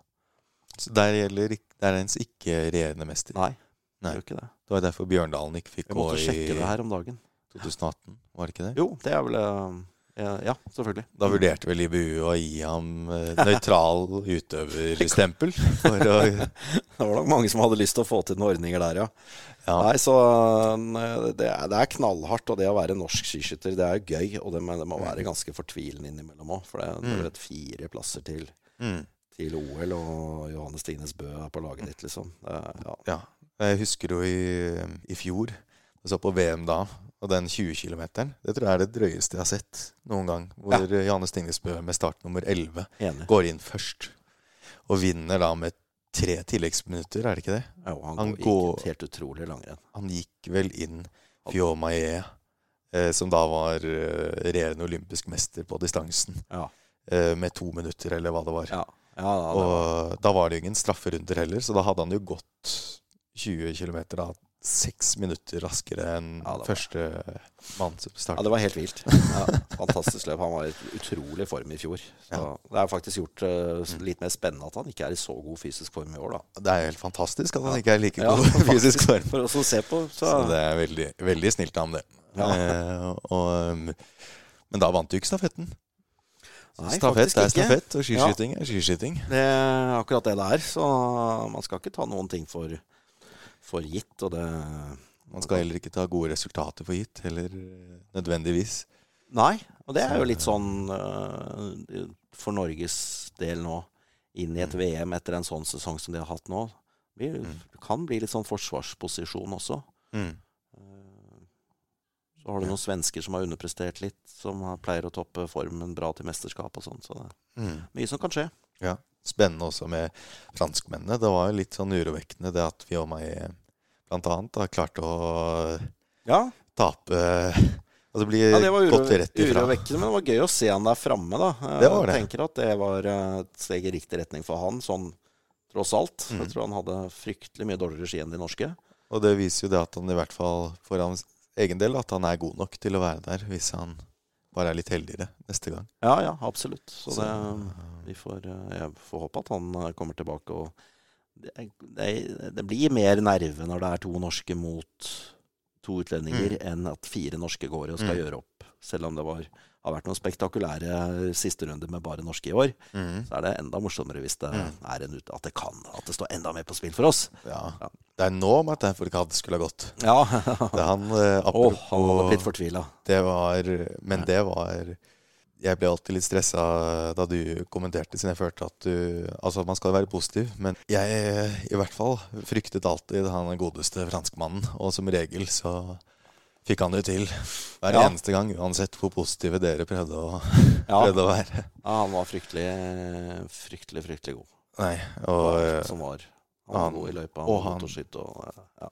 Så der gjelder det der er ens ikke regjerende mester. Nei, det Nei. gjør ikke det. Det var derfor Bjørndalen ikke fikk gå måtte i sjekke det her om dagen. 2018, var det ikke det? Jo, det er vel eh, Ja, selvfølgelig. Da vurderte vel IBU å gi ham eh, nøytral utøverstempel. For å *laughs* Det var nok mange som hadde lyst til å få til noen ordninger der, ja. Ja. Nei, så det er, det er knallhardt, og det å være norsk skiskytter, det er gøy. Og det, det må være ganske fortvilende innimellom òg, for det er Mm. vet, fire plasser til, mm, til OL, og Johannes Tines Bø er på laget ditt, liksom. Det, ja. Ja. Jeg husker jo i, i fjor, jeg så på VM da, og den 20 km, det tror jeg er det drøyeste jeg har sett noen gang. Hvor Janne Stingnesbø med start nummer 11 Enig. går inn først. Og vinner da med tre tilleggsminutter, er det ikke det? Jo, han, Han går, går- gikk helt utrolig langrenn. Han gikk vel inn Fiomaye, eh, som da var eh, regjerende olympisk mester på distansen, Ja. eh, med to minutter, eller hva det var. Ja, ja, ja det var, Og da var det jo ingen strafferunder heller, så da hadde han jo gått 20 km da seks minutter raskere enn Ja, var- første mann som ja, det var helt vilt. *laughs* Ja, fantastisk løp. Han var i utrolig form i fjor. Så Ja. Det er faktisk gjort uh, litt mer spennende at han ikke er i så god fysisk form i år, da. Det er helt fantastisk at han ikke er like god *laughs* faktisk. fysisk form. For oss å se på, så, Så det er veldig, veldig snilt av ham, det. Ja. Eh, og, um, men da vant du ikke stafetten. Nei, stafett er stafett, og skiskyting er skiskyting. Det er akkurat det det er. Så man skal ikke ta noen ting for, for gitt. Og det Man skal heller ikke ta gode resultater for gitt, heller eh, nødvendigvis. Nei. Og det er jo litt sånn øh, for Norges del nå, inn i et VM etter en sånn sesong som de har hatt nå. Det Mm. kan bli litt sånn forsvarsposisjon også. Mm. Eh, Så har du noen svensker som har underprestert litt, som pleier å toppe formen bra til mesterskap og sånn. Så det er Mm. mye som kan skje. Ja. Spennende også med franskmennene. Det var jo litt sånn urovekkende det at vi og meg blant annet da klarte å Ja, tape Altså bli Ja, det var uro, urovekkende, men det var gøy å se han der framme, da. Jeg Det var det. tenker at det var et steg i riktig retning for han, sånn tross alt. Mm. Jeg tror han hadde fryktelig mye dårligere ski enn de norske. Og det viser jo det at han i hvert fall for hans egen del at han er god nok til å være der, hvis han bare er litt heldigere neste gang. Ja, ja, absolutt. Så det, vi får, eh, jeg får håpe at han eh, kommer tilbake. Og det, det, det blir mer nerve når det er to norske mot to utlendinger, enn at fire norske går og skal Mm. gjøre opp. Selv om det var, har vært noen spektakulære sisterunder med bare norske i år, Mm. så er det enda morsommere hvis det Mm. er en at det kan, at det står enda mer på spill for oss. Ja. Ja. Det er nå Martin Fourcade skulle ha gått. Ja. Det han, eh, apropos, oh, han var blitt fortvila. det var Men det var Jeg ble alltid litt stressa da du kommenterte, siden jeg følte at du Altså, man skal være positiv, men jeg i hvert fall fryktet alltid han godeste franskmannen, og som regel så fikk han det til hver Ja. eneste gang, uansett hvor positive dere prøvde å, *laughs* prøvde å være. Ja, han var fryktelig, fryktelig, fryktelig god. Nei, og eh, som var. Han var han- god i løypa. og motorskytt og ja.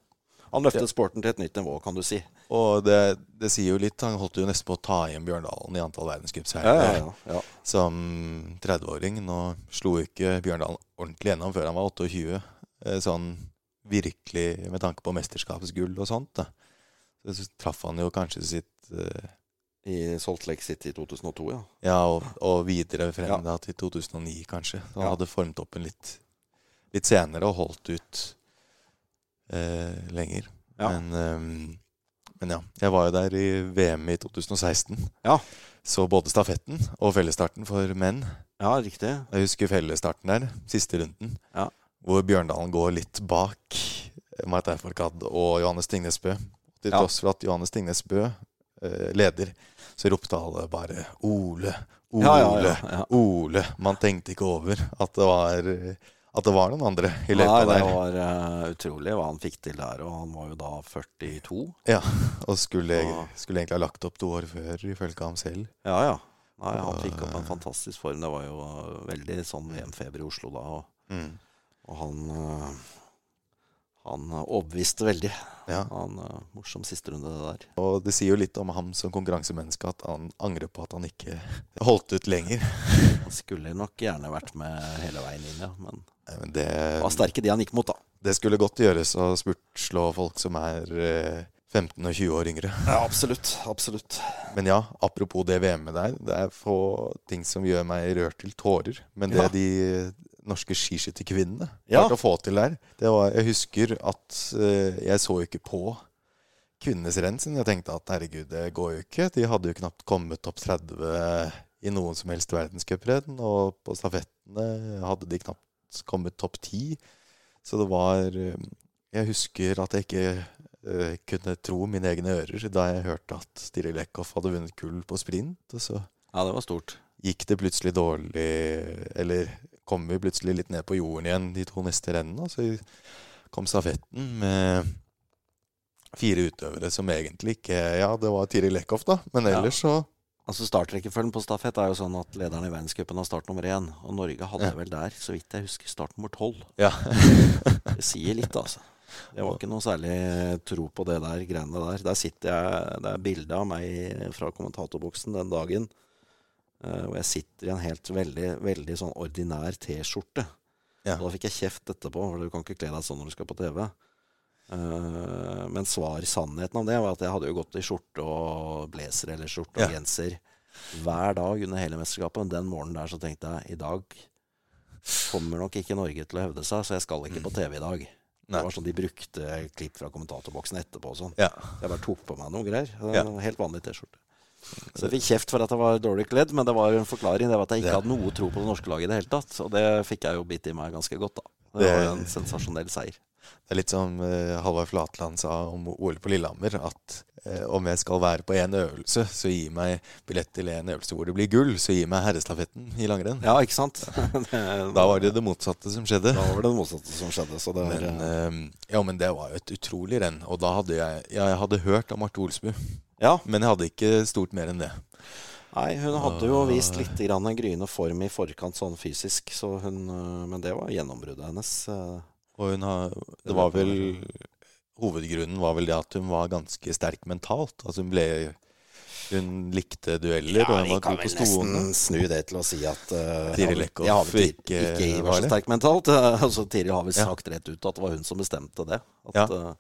Han løftet sporten til et nytt nivå, kan du si. Og det, det sier jo litt. Han holdt jo nesten på å ta igjen Bjørndalen i antall verdenscupseiere ja, ja, ja. som 30-åring. Nå slo ikke Bjørndalen ordentlig gjennom før han var 28. eh, Sånn virkelig med tanke på mesterskapsgull og sånt. Da. Så traff han jo kanskje sitt uh, I Salt Lake City i 2002, ja. Ja, og, og videre frem Ja. da til 2009, kanskje. Så han Ja. hadde en litt, litt senere og holdt ut uh, lenger. Ja. Men, um, men ja. Jeg var jo der i VM i 2016. Ja. Så både stafetten og fellesstarten for menn. Ja, riktig. Jeg husker fellesstarten der, siste runden, Ja. hvor Bjørndalen går litt bak Martin Fourcade og Johannes Tingnes Bø. Til tross for at Johannes Tingnes Bø eh, leder, så ropte alle bare 'Ole', 'Ole'. Ja, ja, ja. Ole. Man tenkte ikke over at det var, at det var noen andre i Nei, der. det var uh, utrolig hva han fikk til der. Og han var jo da 42. Ja, og skulle, skulle egentlig ha lagt opp to år før, ifølge ham selv. Ja, ja. Nei, han fikk opp en fantastisk form. Det var jo eh, veldig sånn VM-feber i Oslo da. Og, Mm. og han eh, Han eh, overbeviste veldig. Ja. Han uh, Morsom sisterunde, det der. Og det sier jo litt om ham som konkurransemenneske at han angrer på at han ikke holdt ut lenger. *laughs* Han skulle nok gjerne vært med hele veien inn, ja. Men Nei, Men det, det var sterke de han gikk mot, da. det skulle godt gjøres å spurtslå folk som er uh, 15 og 20 år yngre. Ja, absolutt. Absolutt. Men ja, apropos det VM-et der. Det er få ting som gjør meg rørt til tårer. Men det Ja. de norske skiskytterkvinnene Ja. klarte å få til der det var, Jeg husker at uh, jeg så jo ikke på kvinnenes renn siden jeg tenkte at herregud, det går jo ikke. De hadde jo knapt kommet topp 30 i noen som helst verdenscuprenn. Og på stafettene hadde de knapt kommet topp 10. Så det var eh, Jeg husker at jeg ikke uh, kunne tro mine egne ører da jeg hørte at Stille Lekhoff hadde vunnet gull på sprint. Og så Ja, det var stort. gikk det plutselig dårlig Eller kom vi plutselig litt ned på jorden igjen de to neste rennene. Og så kom stafetten med fire utøvere som egentlig ikke Ja, det var Tiril Eckhoff, da, men ellers så Altså Startrekkefølgen på stafett er jo sånn at lederen i verdenscupen har start nummer én. Og Norge hadde Ja. vel der, så vidt jeg husker, start nummer tolv. Ja. *laughs* Det sier litt, altså. Det var ikke noe særlig tro på det der greiene der. Der sitter jeg, Det er bilde av meg fra kommentatorboksen den dagen. Eh, Og jeg sitter i en helt veldig, veldig sånn ordinær T-skjorte. Ja. Og Da fikk jeg kjeft etterpå, for du kan ikke kle deg sånn når du skal på TV. Eh, men svar sannheten om det var at jeg hadde jo gått i skjorte og blazer eller skjorte og Ja. genser hver dag under hele mesterskapet. Den morgenen der så tenkte jeg i dag kommer nok ikke Norge til å hevde seg, så jeg skal ikke på TV i dag. Nei. Det var sånn De brukte klipp fra kommentatorboksen etterpå og sånn. Ja. Jeg bare tok på meg noe greier. En Helt vanlig T-skjorte. Så jeg fikk kjeft for at jeg var dårlig kledd, men det var en forklaring. Det var at jeg ikke hadde noe tro på det norske laget i det hele tatt. Og det fikk jeg jo bitt i meg ganske godt, da. Det Det- var jo en sensasjonell seier. Det er litt som eh, Halvard Flatland sa om OL på Lillehammer, at eh, om jeg skal være på én øvelse, så gi meg billett til en øvelse hvor det blir gull, så gi meg herrestafetten i langrenn. Ja, ikke sant? *laughs* *laughs* Da var det det motsatte som skjedde. Da var det det motsatte som skjedde. Så det Men, eh, ja, men det var jo et utrolig renn. Og da hadde jeg jeg hadde hørt om Marte Olsbu, ja. men jeg hadde ikke stort mer enn det. Nei, hun hadde jo vist litt grann en gryende form i forkant sånn fysisk, så hun øh, Men det var gjennombruddet hennes. øh. Og hun har Det var vel Hovedgrunnen var vel det at hun var ganske sterk mentalt. Altså hun ble Hun likte dueller, og hun var god på stående. snu det til å si at uh, Tiril Eckhoff ikke, ikke ikke var så sterk mentalt. *laughs* Altså, Tiril har vel Ja. sagt rett ut at det var hun som bestemte det. At, Ja.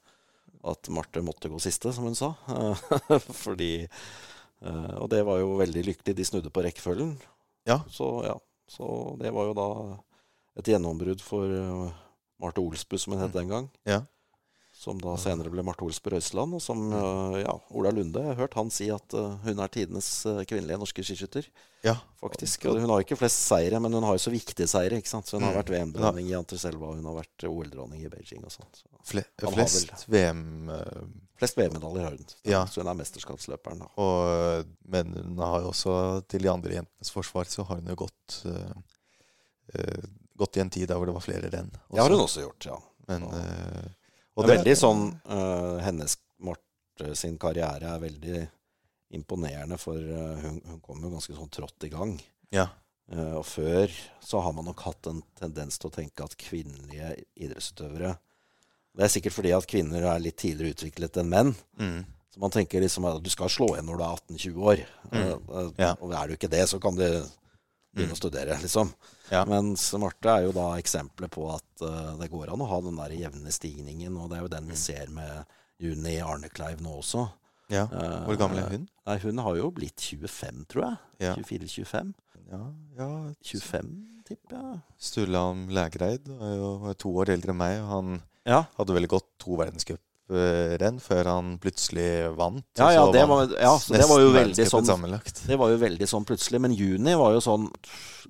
At Marte måtte gå siste, som hun sa. Uh, *laughs* fordi uh, Og det var jo veldig lykkelig. De snudde på rekkefølgen. Ja. Så ja. Så det var jo da et gjennombrudd for uh, Marte Olsbu, som hun het den gang. Ja. Som da senere ble Marte Olsbø Røiseland. Og som eh, ja, Ola Lunde Jeg har hørt han si at eh, hun er tidenes eh, kvinnelige norske skiskytter. Ja, faktisk. Og hun har ikke flest seire, men hun har jo så viktige seire. ikke sant? Så Hun har Mm. vært VM-dronning i Anterselva, hun har vært OL-dronning i Beijing og sånt. Så fle flest VM Uh, flest VM-medaljer har hun. Ja. Så hun er mesterskapsløperen, da. og, Men hun har jo også, til de andre jentenes forsvar, så har hun jo gått uh, uh, Gått i en tid der hvor det var flere renn. Det har hun også gjort, ja. Men, Og det er veldig sånn uh, Hennes Marte sin karriere er veldig imponerende, for uh, hun, hun kom jo ganske sånn trått i gang. Ja. Uh, og før så har man nok hatt en tendens til å tenke at kvinnelige idrettsutøvere Det er sikkert fordi at kvinner er litt tidligere utviklet enn menn. Mm. Så man tenker liksom at du skal slå igjen når du er 18-20 år. Mm. Uh, Ja. Og er du ikke det, så kan du begynne Mm. å studere, liksom. Ja. Mens Marte er jo da eksempelet på at uh, det går an å ha den der jevne stigningen, og det er jo den vi Mm. ser med Juni Arnekleiv nå også. ja. Eh, Hvor gammel er hun? Nei, hun har jo blitt 25, tror jeg. Ja. 24-25. Ja, ja 25, tipper jeg. Sturlam Lægreid er jo to år eldre enn meg. og Han Ja. hadde vel gått to verdenscuprenn før han plutselig vant. Ja, ja, det vant var, ja, så det var sånn. Det var jo veldig sånn plutselig. Men juni var jo sånn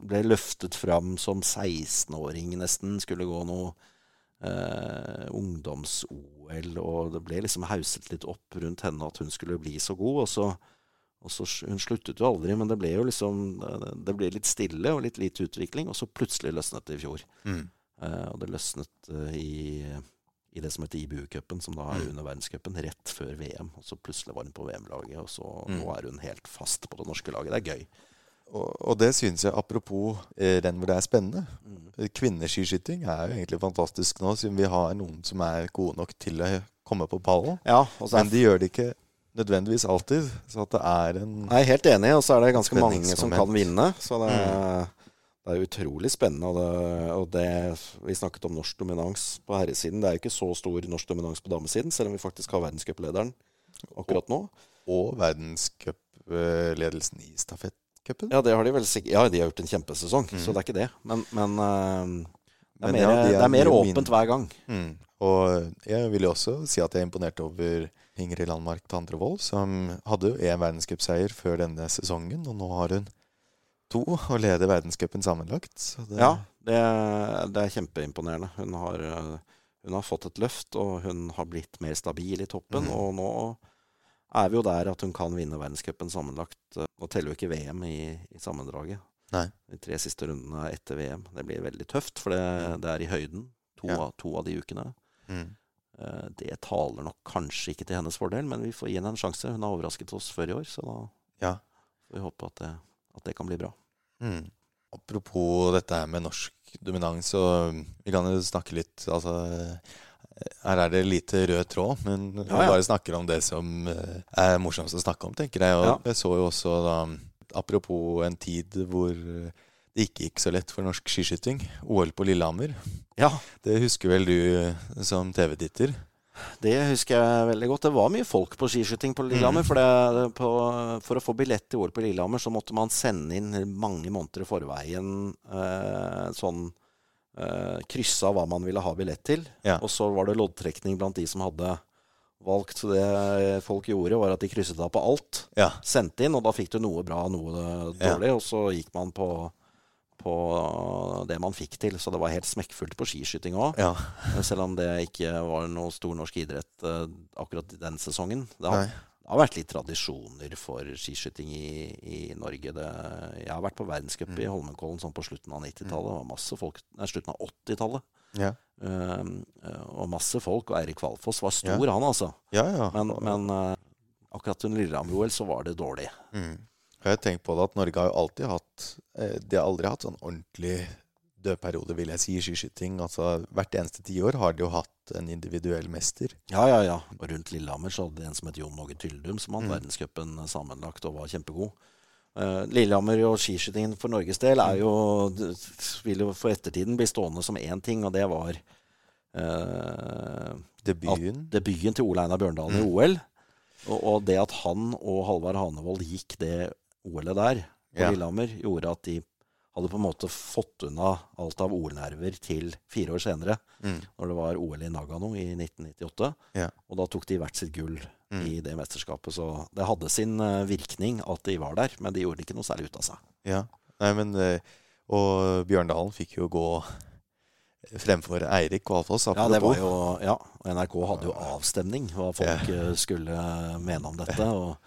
Ble løftet fram som 16-åring nesten. Skulle gå noe eh, ungdoms-OL, og det ble liksom hauset litt opp rundt henne at hun skulle bli så god. Og så, og så Hun sluttet jo aldri, men det ble jo liksom Det ble litt stille og litt lite utvikling, og så plutselig løsnet det i fjor. Mm. Eh, og det løsnet eh, i, i det som heter IBU-cupen, som da er Mm. under verdenscupen, rett før VM. Og så plutselig var hun på VM-laget, og så Mm. nå er hun helt fast på det norske laget. Det er gøy. Og, og det syns jeg, apropos eh, renn hvor det er spennende Mm. Kvinneskiskyting er jo egentlig fantastisk nå, siden vi har noen som er gode nok til å komme på pallen. Ja, Men de gjør det ikke nødvendigvis alltid. Så at det er en Jeg er helt enig, og så er det ganske mange som kan vinne. Så det er, det er utrolig spennende. Og det, og det Vi snakket om norsk dominans på herresiden. Det er jo ikke så stor norsk dominans på damesiden, selv om vi faktisk har verdenscuplederen akkurat nå. Og verdenscupledelsen i stafettcupen. Ja, det har de vel sikkert Ja, de har gjort en kjempesesong, Mm. så det er ikke det. Men, men eh, det er Men mer, ja, de det er mer åpent min... hver gang. Mm. Og jeg vil jo også si at jeg er imponert over Ingrid Landmark Tandrevold, som hadde jo én verdenscupseier før denne sesongen, og nå har hun to og leder verdenscupen sammenlagt. Så det, Ja, det, det er kjempeimponerende. Hun har, eh, hun har fått et løft, og hun har blitt mer stabil i toppen. Mm. Og nå er vi jo der at hun kan vinne verdenscupen sammenlagt. Nå teller jo ikke VM i, i sammendraget. Nei. De tre siste rundene er etter VM. Det blir veldig tøft, for det, det er i høyden to, Ja. av, to av de ukene. Mm. Eh, Det taler nok kanskje ikke til hennes fordel, men vi får gi henne en sjanse. Hun har overrasket oss før i år, så da Ja. får vi håpe at det, at det kan bli bra. Mm. Apropos dette her med norsk dominans, så vi kan jo snakke litt Altså, her er det lite rød tråd, men vi Ja, ja. bare snakker om det som eh, er morsomst å snakke om, tenker jeg. Og Ja. jeg så jo også da Apropos en tid hvor det ikke gikk så lett for norsk skiskyting. OL på Lillehammer. Ja, Det husker vel du som TV-titter? Det husker jeg veldig godt. Det var mye folk på skiskyting på Lillehammer. Mm. For, det, på, for å få billett til OL på Lillehammer, så måtte man sende inn mange måneder i forveien eh, sånn eh, kryssa hva man ville ha billett til. Ja. Og så var det loddtrekning blant de som hadde valgt. Så det folk gjorde, var at de krysset av på alt. Ja. Sendte inn, og da fikk du noe bra og noe Ja. dårlig. Og så gikk man på, på det man fikk til. Så det var helt smekkfullt på skiskyting òg. ja. *laughs* Selv om det ikke var noe stor norsk idrett uh, akkurat den sesongen. Det har, det har vært litt tradisjoner for skiskyting i, i Norge. Det, jeg har vært på verdenscup i Mm. Holmenkollen sånn på slutten av 90-tallet. Det masse folk slutten av 80-tallet. Ja. Eh, og masse folk. Og Eirik Valfoss var stor, Ja. han altså. ja, ja. Men, men uh, akkurat under Lillehammer-OL så var det dårlig. Mm. Jeg har tenkt på det at Norge har jo alltid hatt eh, De har aldri hatt sånn ordentlig dødperiode, vil jeg si, i skiskyting. Altså, hvert eneste tiår har de jo hatt en individuell mester. Ja, ja, ja. Og rundt Lillehammer så hadde de en som het Jon Åge Tyldum, som vant Mm. verdenscupen sammenlagt og var kjempegod. Uh, Lillehammer og skiskytingen for Norges del er jo vil jo for ettertiden bli stående som én ting, og det var uh, Debuten. debuten til Ole Einar Bjørndalen i Mm. OL. Og, og det at han og Halvard Hanevold gikk det OL-et der på Ja. Lillehammer, gjorde at de hadde på en måte fått unna alt av OL-nerver til fire år senere, Mm. når det var OL i Nagano i 1998. Ja. Og da tok de hvert sitt gull Mm. i det mesterskapet. Så det hadde sin eh, virkning at de var der, men de gjorde ikke noe særlig ut av seg. Ja. Nei, men eh, Og Bjørndalen fikk jo gå fremfor Eirik Valfoss. Ja, det var jo, ja, NRK hadde jo avstemning hva folk ja. skulle mene om dette. *laughs* Og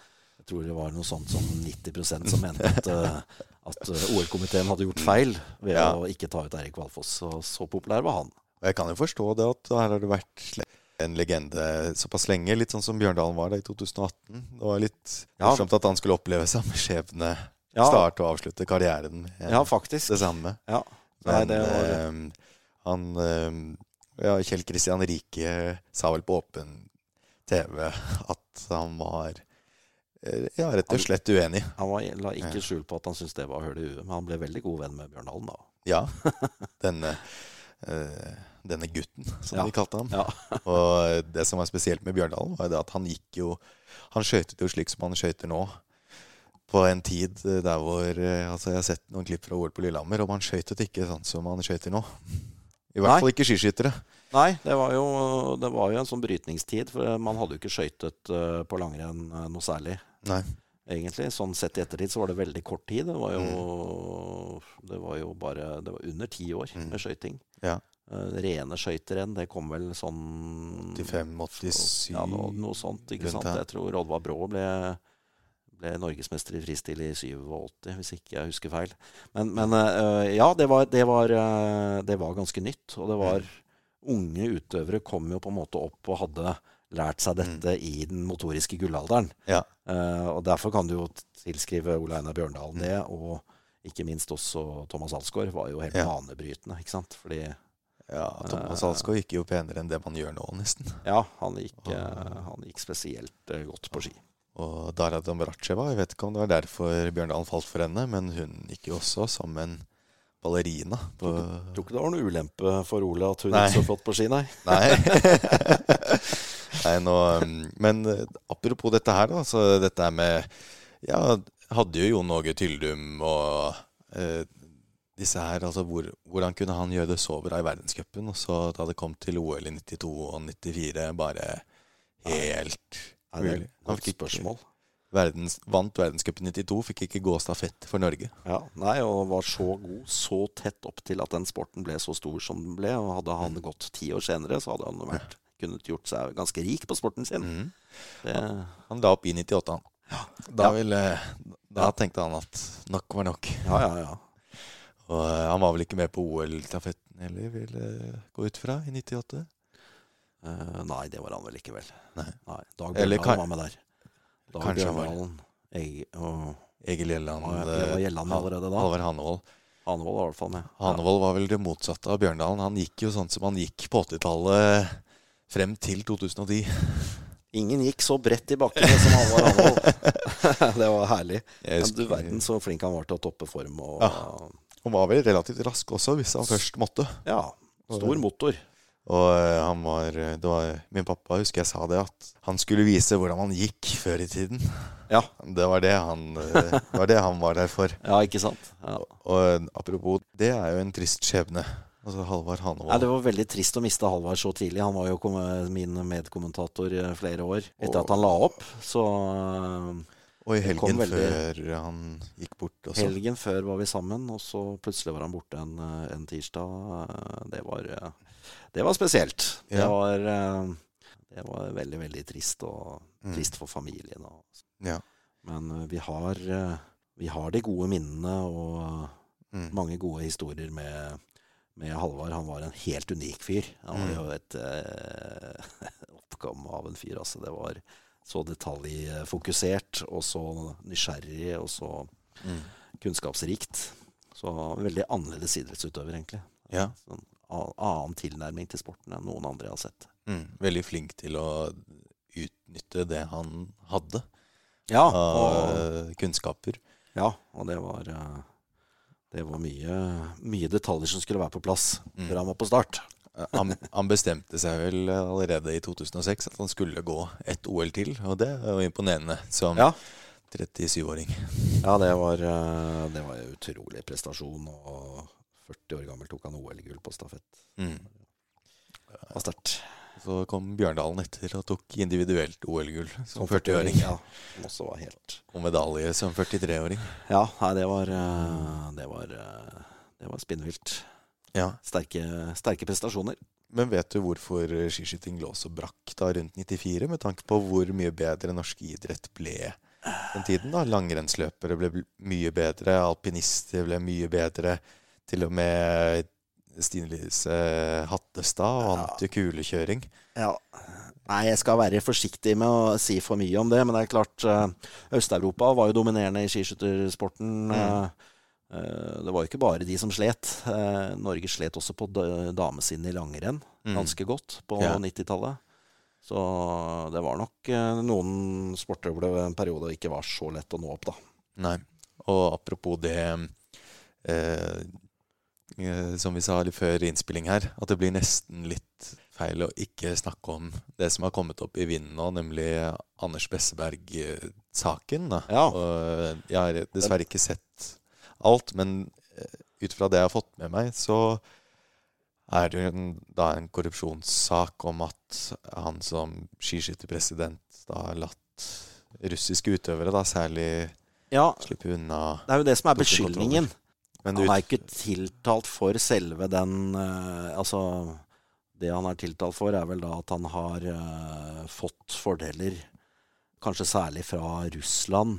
jeg tror det var noe sånt som 90% som mente at, eh, at eh, OL-komiteen hadde gjort feil ved Ja. å ikke ta ut Eirik Valfoss. Så, så populær var han. Og Jeg kan jo forstå det at her har det vært en legende såpass lenge. Litt sånn som Bjørndalen var da i 2018. Det var litt Ja. morsomt at han skulle oppleve samme skjebne. Ja. Starte og avslutte karrieren med Ja, faktisk. det samme. Ja. Nei, Men det var, eh, han eh, ja, Kjell Kristian Rike sa vel på åpen TV at han var ja, rett og slett uenig. han var, la ikke skjul på at han syntes det var hull i huet, men han ble veldig god venn med Bjørn Hallen da. *laughs* Ja. Denne, øh, denne gutten, som Ja. de kalte ham. Ja. *laughs* Og det som var spesielt med Bjørndalen, var det at han gikk jo Han skøytet jo slik som han skøyter nå. På en tid eh, der hvor eh, Altså, jeg har sett noen klipp fra OL på Lillehammer, og man skøytet ikke sånn som man skøyter nå. I hvert Nei. fall ikke skiskyttere. Nei, det var, jo, det var jo en sånn brytningstid, for man hadde jo ikke skøytet eh, på langrenn eh, noe særlig. Nei. egentlig. Sånn sett i ettertid så var det veldig kort tid. Det var jo, det var jo bare Det var under ti år Mm. med skøyting. Ja. Uh, rene skøyterenn, det kom vel sånn 85-87 Ja, noe, noe sånt. ikke sant? Jeg tror Oddvar Brå ble, ble norgesmester i fristil i 87, hvis ikke jeg husker feil. Men, men uh, ja, det var, det, var, uh, det var ganske nytt. Og det var Unge utøvere kom jo på en måte opp og hadde lært seg dette i den motoriske gullalderen. Ja. Uh, og derfor kan du jo tilskrive Ole Einar Bjørndalen det, og ikke minst også Thomas Alsgaard var jo helt Ja. banebrytende, ikke sant. Fordi ja, Thomas Alsgaard gikk jo penere enn det man gjør nå, nesten. *laughs* ja, han gikk, eh, han gikk spesielt eh, godt på ski. Og Dara Dombracheva, jeg vet ikke om det var derfor Bjørndalen falt for henne, men hun gikk jo også som en ballerina. På, Tror ikke det var noe ulempe for Ole at hun Nei. ikke så flott på ski, nei. *laughs* Nei. *laughs* Nei, nå um, Men eh, apropos dette her, da. Så dette er med Ja, hadde jo Jon Åge Tyldum og eh, disse her Altså hvor, hvordan kunne han gjøre det så bra i verdenscupen, og så da det kom til OL i 92 og 94, bare helt ja, det er et godt spørsmål. Verdens, vant verdenscupen 92, fikk ikke gå stafett for Norge. Ja, nei, og var så god så tett opp til at den sporten ble så stor som den ble. Og hadde han gått ti år senere, så hadde han vært, kunnet gjort seg ganske rik på sporten sin. Mm. Det, Han la opp i 98, han. Da, Ja. ville, da tenkte han at nok var nok. ja, ja, ja. Og eh, han var vel ikke med på OL-stafetten heller, vil jeg gå ut fra, i 98? Uh, nei, det var han vel ikke, vel. Nei. Dag Eller Bjørndalen kan- var med der. Dag Kanskje Bjørndalen, Egil Gjelland. Ja, Gjelland allerede da. Halvard Hanevold. Hanevold var i hvert fall med. Hanevold var vel det motsatte av Bjørndalen. Han gikk jo sånn som han gikk på 80-tallet frem til 2010. Ingen gikk så bredt i bakkene som Halvard Hanevold. *laughs* *laughs* det var herlig. Men du verden så flink han var til å toppe form. Og, Ja. Han var vel relativt rask også, hvis han først måtte. ja, stor motor. Og eh, han var, det var Min pappa husker jeg sa det, at han skulle vise hvordan man gikk før i tiden. Ja, *laughs* Det var det han, eh, det var, det han var der for. ja ikke sant? Ja. Og og, apropos, det er jo en trist skjebne. Altså Halvard Nei, Hanevold. det var veldig trist å miste Halvard så tidlig. Han var jo min medkommentator flere år etter Og- at han la opp. Så Og i helgen veldig- før han gikk bort også. helgen før var vi sammen, og så plutselig var han borte en, en tirsdag. Det var, det var spesielt. Det var, øh, det var veldig, veldig trist, og Mm. trist for familien. Og, Ja. men øh, vi har, øh, vi har de gode minnene og Mm. mange gode historier med, med Halvard. Han var en helt unik fyr. Han var Mm. jo et eh, *laughs* oppgam av en fyr. Altså. Det var så detaljfokusert og så nysgjerrig og så Mm. kunnskapsrikt. Så veldig annerledes idrettsutøver, egentlig. Ja. Sånn annen tilnærming til sporten enn noen andre jeg har sett. Mm. Veldig flink til å utnytte det han hadde Ja, og, eh, kunnskaper. ja, og det var eh, Det var mye, mye detaljer som skulle være på plass Mm. før han var på start. Eh, Han, han bestemte seg vel allerede i 2006 at han skulle gå ett OL til, og det er jo imponerende. Som Ja. 37-åring. Ja, det var, det var en utrolig prestasjon. Og 40 år gammel tok han OL-gull på stafett. Mm. Det var sterkt. Så kom Bjørndalen etter og tok individuelt OL-gull som Som 40-åring. Ja, også var helt Og medalje som 43-åring. Ja, nei, det var eh, Det var, eh, det var spinnvilt. Ja. Sterke, sterke prestasjoner. Men vet du hvorfor skiskyting lå så brakk da rundt 94, med tanke på hvor mye bedre norsk idrett ble den tiden? da? Langrennsløpere ble mye bedre, alpinister ble mye bedre. Til og med Stine Lise Hattestad vant jo kulekjøring. Ja. Nei, jeg skal være forsiktig med å si for mye om det, men det er klart eh, Øst-Europa var jo dominerende i skiskyttersporten. eh, eh, det var jo ikke bare de som slet. Eh, Norge slet også på da- damesiden i langrenn Mm. ganske godt på Ja. 90-tallet. Så det var nok eh, noen sporter hvor det en periode ikke var så lett å nå opp, da. Nei. Og apropos det eh, eh, som vi sa litt før innspilling her, at det blir nesten litt feil å ikke snakke om det som har kommet opp i vinden nå, nemlig Anders Besseberg-saken. Ja. Jeg har dessverre ikke sett alt, men eh, ut fra det jeg har fått med meg, så er det jo en, da en korrupsjonssak om at han som skiskytterpresident da har latt russiske utøvere da særlig Ja, slippe unna det er jo det som er beskyldningen. Men Han er ikke tiltalt for selve den eh, Altså, det han er tiltalt for, er vel da at han har eh, fått fordeler, kanskje særlig fra Russland,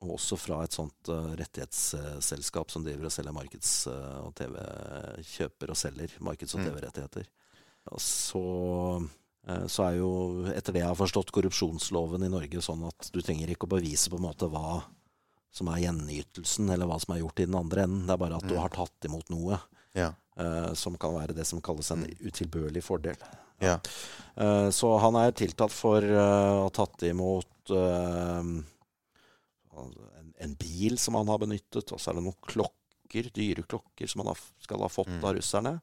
og også fra et sånt uh, rettighetsselskap som driver og selger markeds- eh, og TV Kjøper og selger markeds- og Mm. TV-rettigheter. Så, eh, så er jo, etter det jeg har forstått, korrupsjonsloven i Norge sånn at du trenger ikke å bevise på en måte hva som er gjenytelsen, eller hva som er gjort i den andre enden. Det er bare at du Mm. har tatt imot noe ja, uh, som kan være det som kalles en utilbørlig fordel. ja. Uh, så han er tiltalt for eh, å ha tatt imot en, en bil som han har benyttet, og så er det noen klokker, dyre klokker, som han har, skal ha fått Mm. av russerne.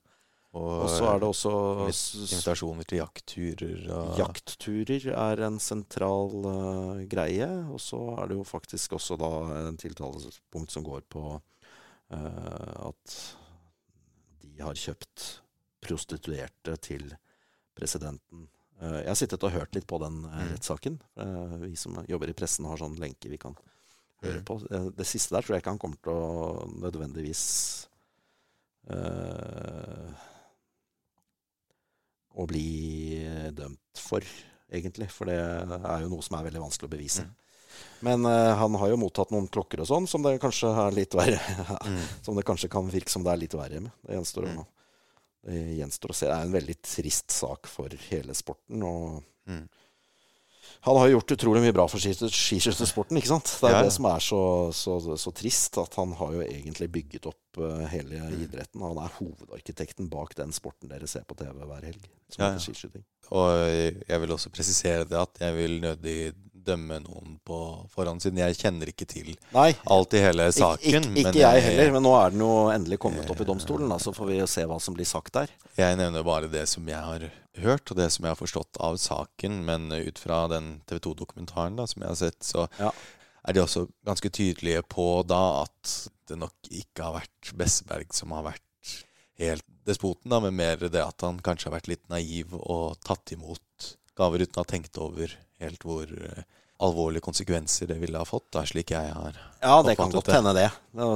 Og, så er det også invitasjoner til jaktturer Jaktturer er en sentral uh, greie. Og så er det jo faktisk også da en tiltalepunkt som går på uh, at de har kjøpt prostituerte til presidenten. Uh, jeg har sittet og hørt litt på den uh, Mm. rettssaken. Vi som jobber i pressen har sånn lenke vi kan høre Mm. på. Det siste der tror jeg ikke han kommer til å nødvendigvis eh, å bli dømt for, egentlig. For det er jo noe som er veldig vanskelig å bevise. Mm. Men uh, han har jo mottatt noen klokker og sånn, som det kanskje er litt verre *laughs* Mm. Som det kanskje kan virke som det er litt verre med. Det gjenstår, Mm. å, det gjenstår å se. Det er en veldig trist sak for hele sporten. Og Mm. Han har gjort utrolig mye bra for skiskytter- skiskyttersporten, ikke sant? Det er Ja, ja. det som er så, så, så trist, at han har jo egentlig bygget opp eh, hele idretten. Han er hovedarkitekten bak den sporten dere ser på TV hver helg, som Ja, heter skiskyting. Og jeg vil også presisere det at jeg vil nødig dømme noen på forhånd, siden jeg kjenner ikke til Nei, alt i hele ikke, saken. ikke, ikke jeg heller, men nå er den jo endelig kommet opp i domstolen, da, så får vi jo se hva som blir sagt der. Jeg nevner bare det som jeg har hørt, og det som jeg har forstått av saken. Men ut fra den TV 2-dokumentaren da, som jeg har sett, så Ja. er de også ganske tydelige på da at det nok ikke har vært Besseberg som har vært helt despoten, da, men mer det at han kanskje har vært litt naiv og tatt imot gaver uten å ha tenkt over helt hvor eh, alvorlige konsekvenser det ville ha fått, da, slik jeg har Ja, det kan godt hende det.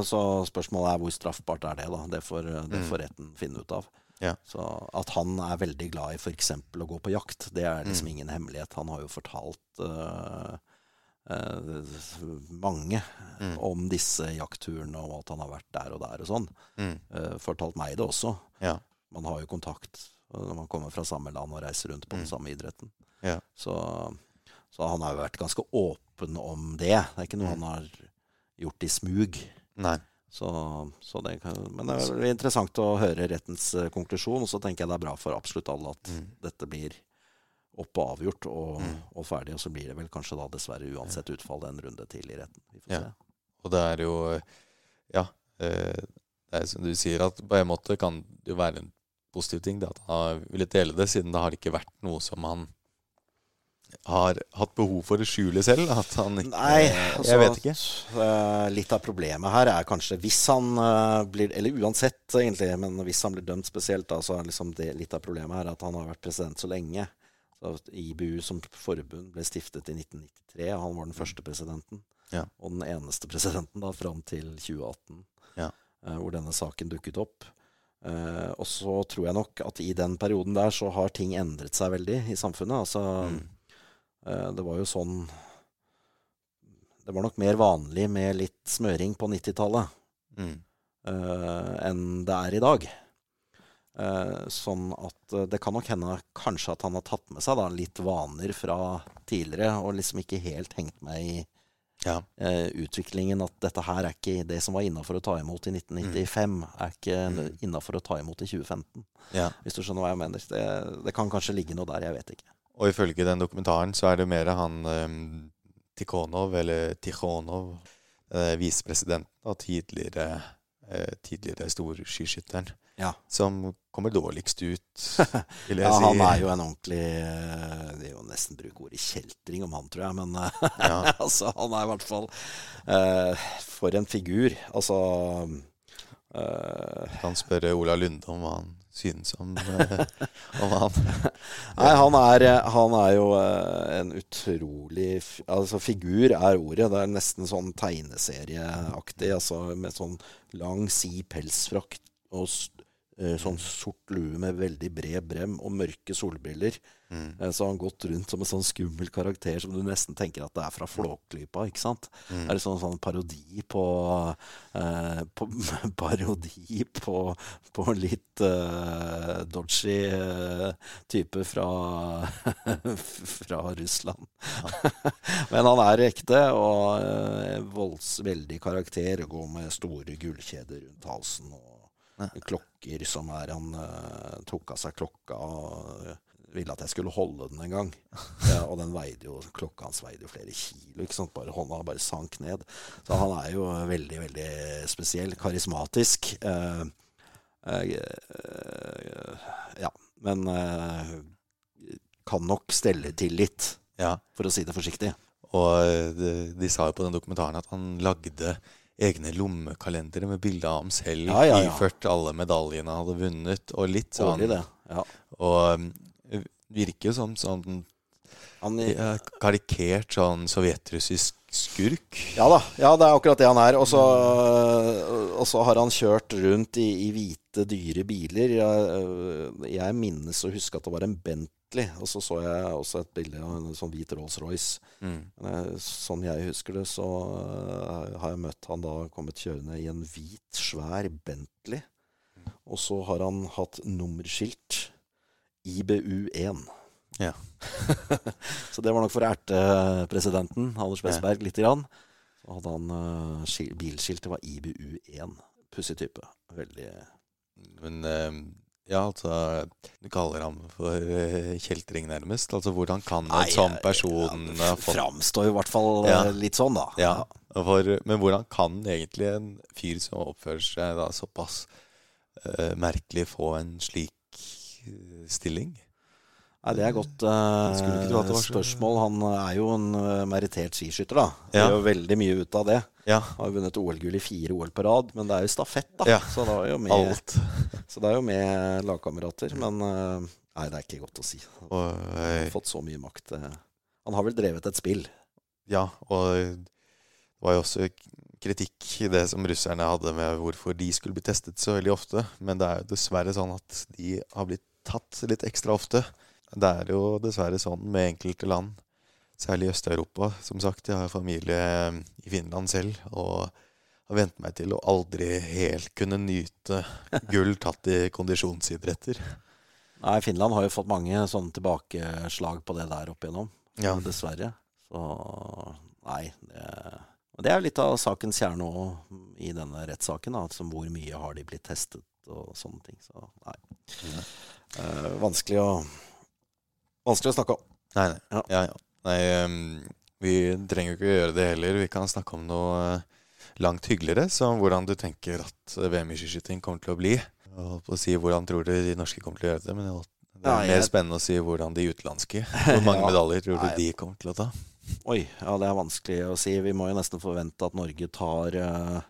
Så spørsmålet er hvor straffbart er det, da. Det får, det Mm. får retten finne ut av. Ja. Så at han er veldig glad i f.eks. å gå på jakt, det er liksom Mm. ingen hemmelighet. Han har jo fortalt uh, uh, mange Mm. om disse jaktturene og at han har vært der og der og sånn. Mm. Uh, fortalt meg det også. Ja. Man har jo kontakt når man kommer fra samme land og reiser rundt på den Mm. samme idretten. Ja. Så, så han har jo vært ganske åpen om det. Det er ikke noe Mm. han har gjort i smug. Nei. Så, så det kan, men det er interessant å høre rettens eh, konklusjon. Og så tenker jeg det er bra for absolutt alle at Mm. dette blir opp og avgjort og, Mm. og ferdig. Og så blir det vel kanskje da dessverre uansett utfall en runde til i retten. Vi får Ja. se. Og det er jo Ja. eh, Det er som du sier, at på en måte kan det jo være en positiv ting det at han har villet dele det, siden det har ikke vært noe som han har hatt behov for å skjule selv? At han ikke Nei, altså, Jeg vet ikke. eh, litt av problemet her er kanskje hvis han eh, blir Eller uansett, egentlig, men hvis han blir dømt spesielt, da, så er liksom det litt av problemet her at han har vært president så lenge. Så IBU som forbund ble stiftet i 1993, og han var den første presidenten. Ja. Og den eneste presidenten da fram til 2018, Ja. eh, hvor denne saken dukket opp. Uh, og så tror jeg nok at i den perioden der så har ting endret seg veldig i samfunnet. Altså Mm. Eh, Det var jo sånn Det var nok mer vanlig med litt smøring på 90-tallet Mm. eh, enn det er i dag. Eh, sånn at det kan nok hende kanskje at han har tatt med seg da, litt vaner fra tidligere, og liksom ikke helt hengt med i Ja. utviklingen at dette her er ikke det som var innafor å ta imot i 1995, er ikke Mm. innafor å ta imot i 2015. ja. Hvis du skjønner hva jeg mener. Det, det kan kanskje ligge noe der, jeg vet ikke. Og ifølge den dokumentaren så er det mer han um, Tikhonov, eller Tikhonov, eh, visepresidenten og tidligere, eh, tidligere storskiskytteren, Ja. som kommer dårligst ut, *laughs* vil jeg Ja, si. han er jo en ordentlig eh, Det er jo nesten bruke ordet kjeltring om han, tror jeg. Men eh, Ja. *laughs* altså, han er i hvert fall eh, For en figur. Altså eh, Kan spørre Ola Lunde om hva han synes om, eh, om han. *laughs* Nei, han er, han er jo eh, en utrolig Altså, figur er ordet. Det er nesten sånn tegneserieaktig. Altså med sånn lang, sid pelsfrakt og eh, sånn sort lue med veldig bred brem og mørke solbriller. Mm. Så har han gått rundt som en sånn skummel karakter som du nesten tenker at det er fra Flåklypa. ikke sant? Mm. Det er sånn, sånn parodi på, eh, på *laughs* Parodi på, på litt eh, dodgy eh, type fra, *laughs* fra Russland. *laughs* Men han er ekte og eh, volds, veldig karakter. og Går med store gullkjeder rundt halsen og klokker som er Han eh, tok av seg klokka og ville at jeg skulle holde den en gang. Ja, og den veide jo, klokka hans veide jo flere kilo. ikke sant? Bare Hånda bare sank ned. Så han er jo veldig, veldig spesiell. Karismatisk. Eh, eh, ja. Men eh, kan nok stelle til litt, Ja. for å si det forsiktig. Og eh, de, de sa jo på den dokumentaren at han lagde egne lommekalendere med bilde av ham selv, Ja, ja, ja. iført alle medaljene han hadde vunnet, og litt sånn det. Ja. Og um, virker som sånn Han, ja, karikert sånn sovjetrussisk skurk. Ja da, ja, det er akkurat det han er. Og så har han kjørt rundt i, i hvite, dyre biler. Jeg, jeg minnes å huske at det var en Bentley, og så så jeg også et bilde av en sånn hvit Rolls-Royce. Mm. Jeg- Sånn jeg husker det, så eh, har jeg møtt han da kommet kjørende i en hvit, svær Bentley. Og så har han hatt nummerskilt IBU1. Ja. *laughs* så det var nok for å erte presidenten, Anders Westberg, lite grann. Så hadde han uh, bilskiltet var IBU1. Pussig type. Veldig Men uh, ja, altså Du kaller ham for uh, kjeltring, nærmest. Altså hvordan kan en sånn eh, person ja, fått Framstår i hvert fall eh, Ja. litt sånn, da. Ja, for, men hvordan kan egentlig en fyr som oppfører seg da såpass eh, merkelig, få en slik eh, stilling? Nei, Det er godt uh, spørsmål. Han er jo en uh, merittert skiskytter, da. Ja. Gjør veldig mye ut av det. Ja, Har jo vunnet OL-gull i fire OL på rad, men det er jo stafett, da. Ja. Så, det er jo med, alt. *laughs* så det er jo med lagkamerater. Men uh, nei, det er ikke godt å si. Han har eh, fått så mye makt. eh. Han har vel drevet et spill. ja, og det var jo også kritikk i det som russerne hadde med hvorfor de skulle bli testet så veldig ofte. Men det er jo dessverre sånn at de har blitt tatt litt ekstra ofte. Det er jo dessverre sånn med enkelte land, særlig i Øst-Europa. Som sagt, jeg har familie i Finland selv, og har vent meg til å aldri helt kunne nyte gull tatt i kondisjonsidretter. Nei, Finland har jo fått mange sånne tilbakeslag på det der opp igjennom. Ja. Dessverre. Så nei. Det, det er jo litt av sakens kjerne òg i denne rettssaken. Altså hvor mye har de blitt testet og sånne ting. Så nei. Eh, vanskelig å Vanskelig å snakke om. Nei, nei. Ja. Ja, ja. nei um, vi trenger jo ikke gjøre det heller. Vi kan snakke om noe eh, langt hyggeligere, som hvordan du tenker at VM i skiskyting kommer til å bli. Jeg holdt på å si hvordan tror du de norske kommer til å gjøre det, men Det er mer spennende å si hvordan de utenlandske Hvor mange *laughs* medaljer tror du de kommer til å ta? Oi, ja det er vanskelig å si. Vi må jo nesten forvente at Norge tar eh,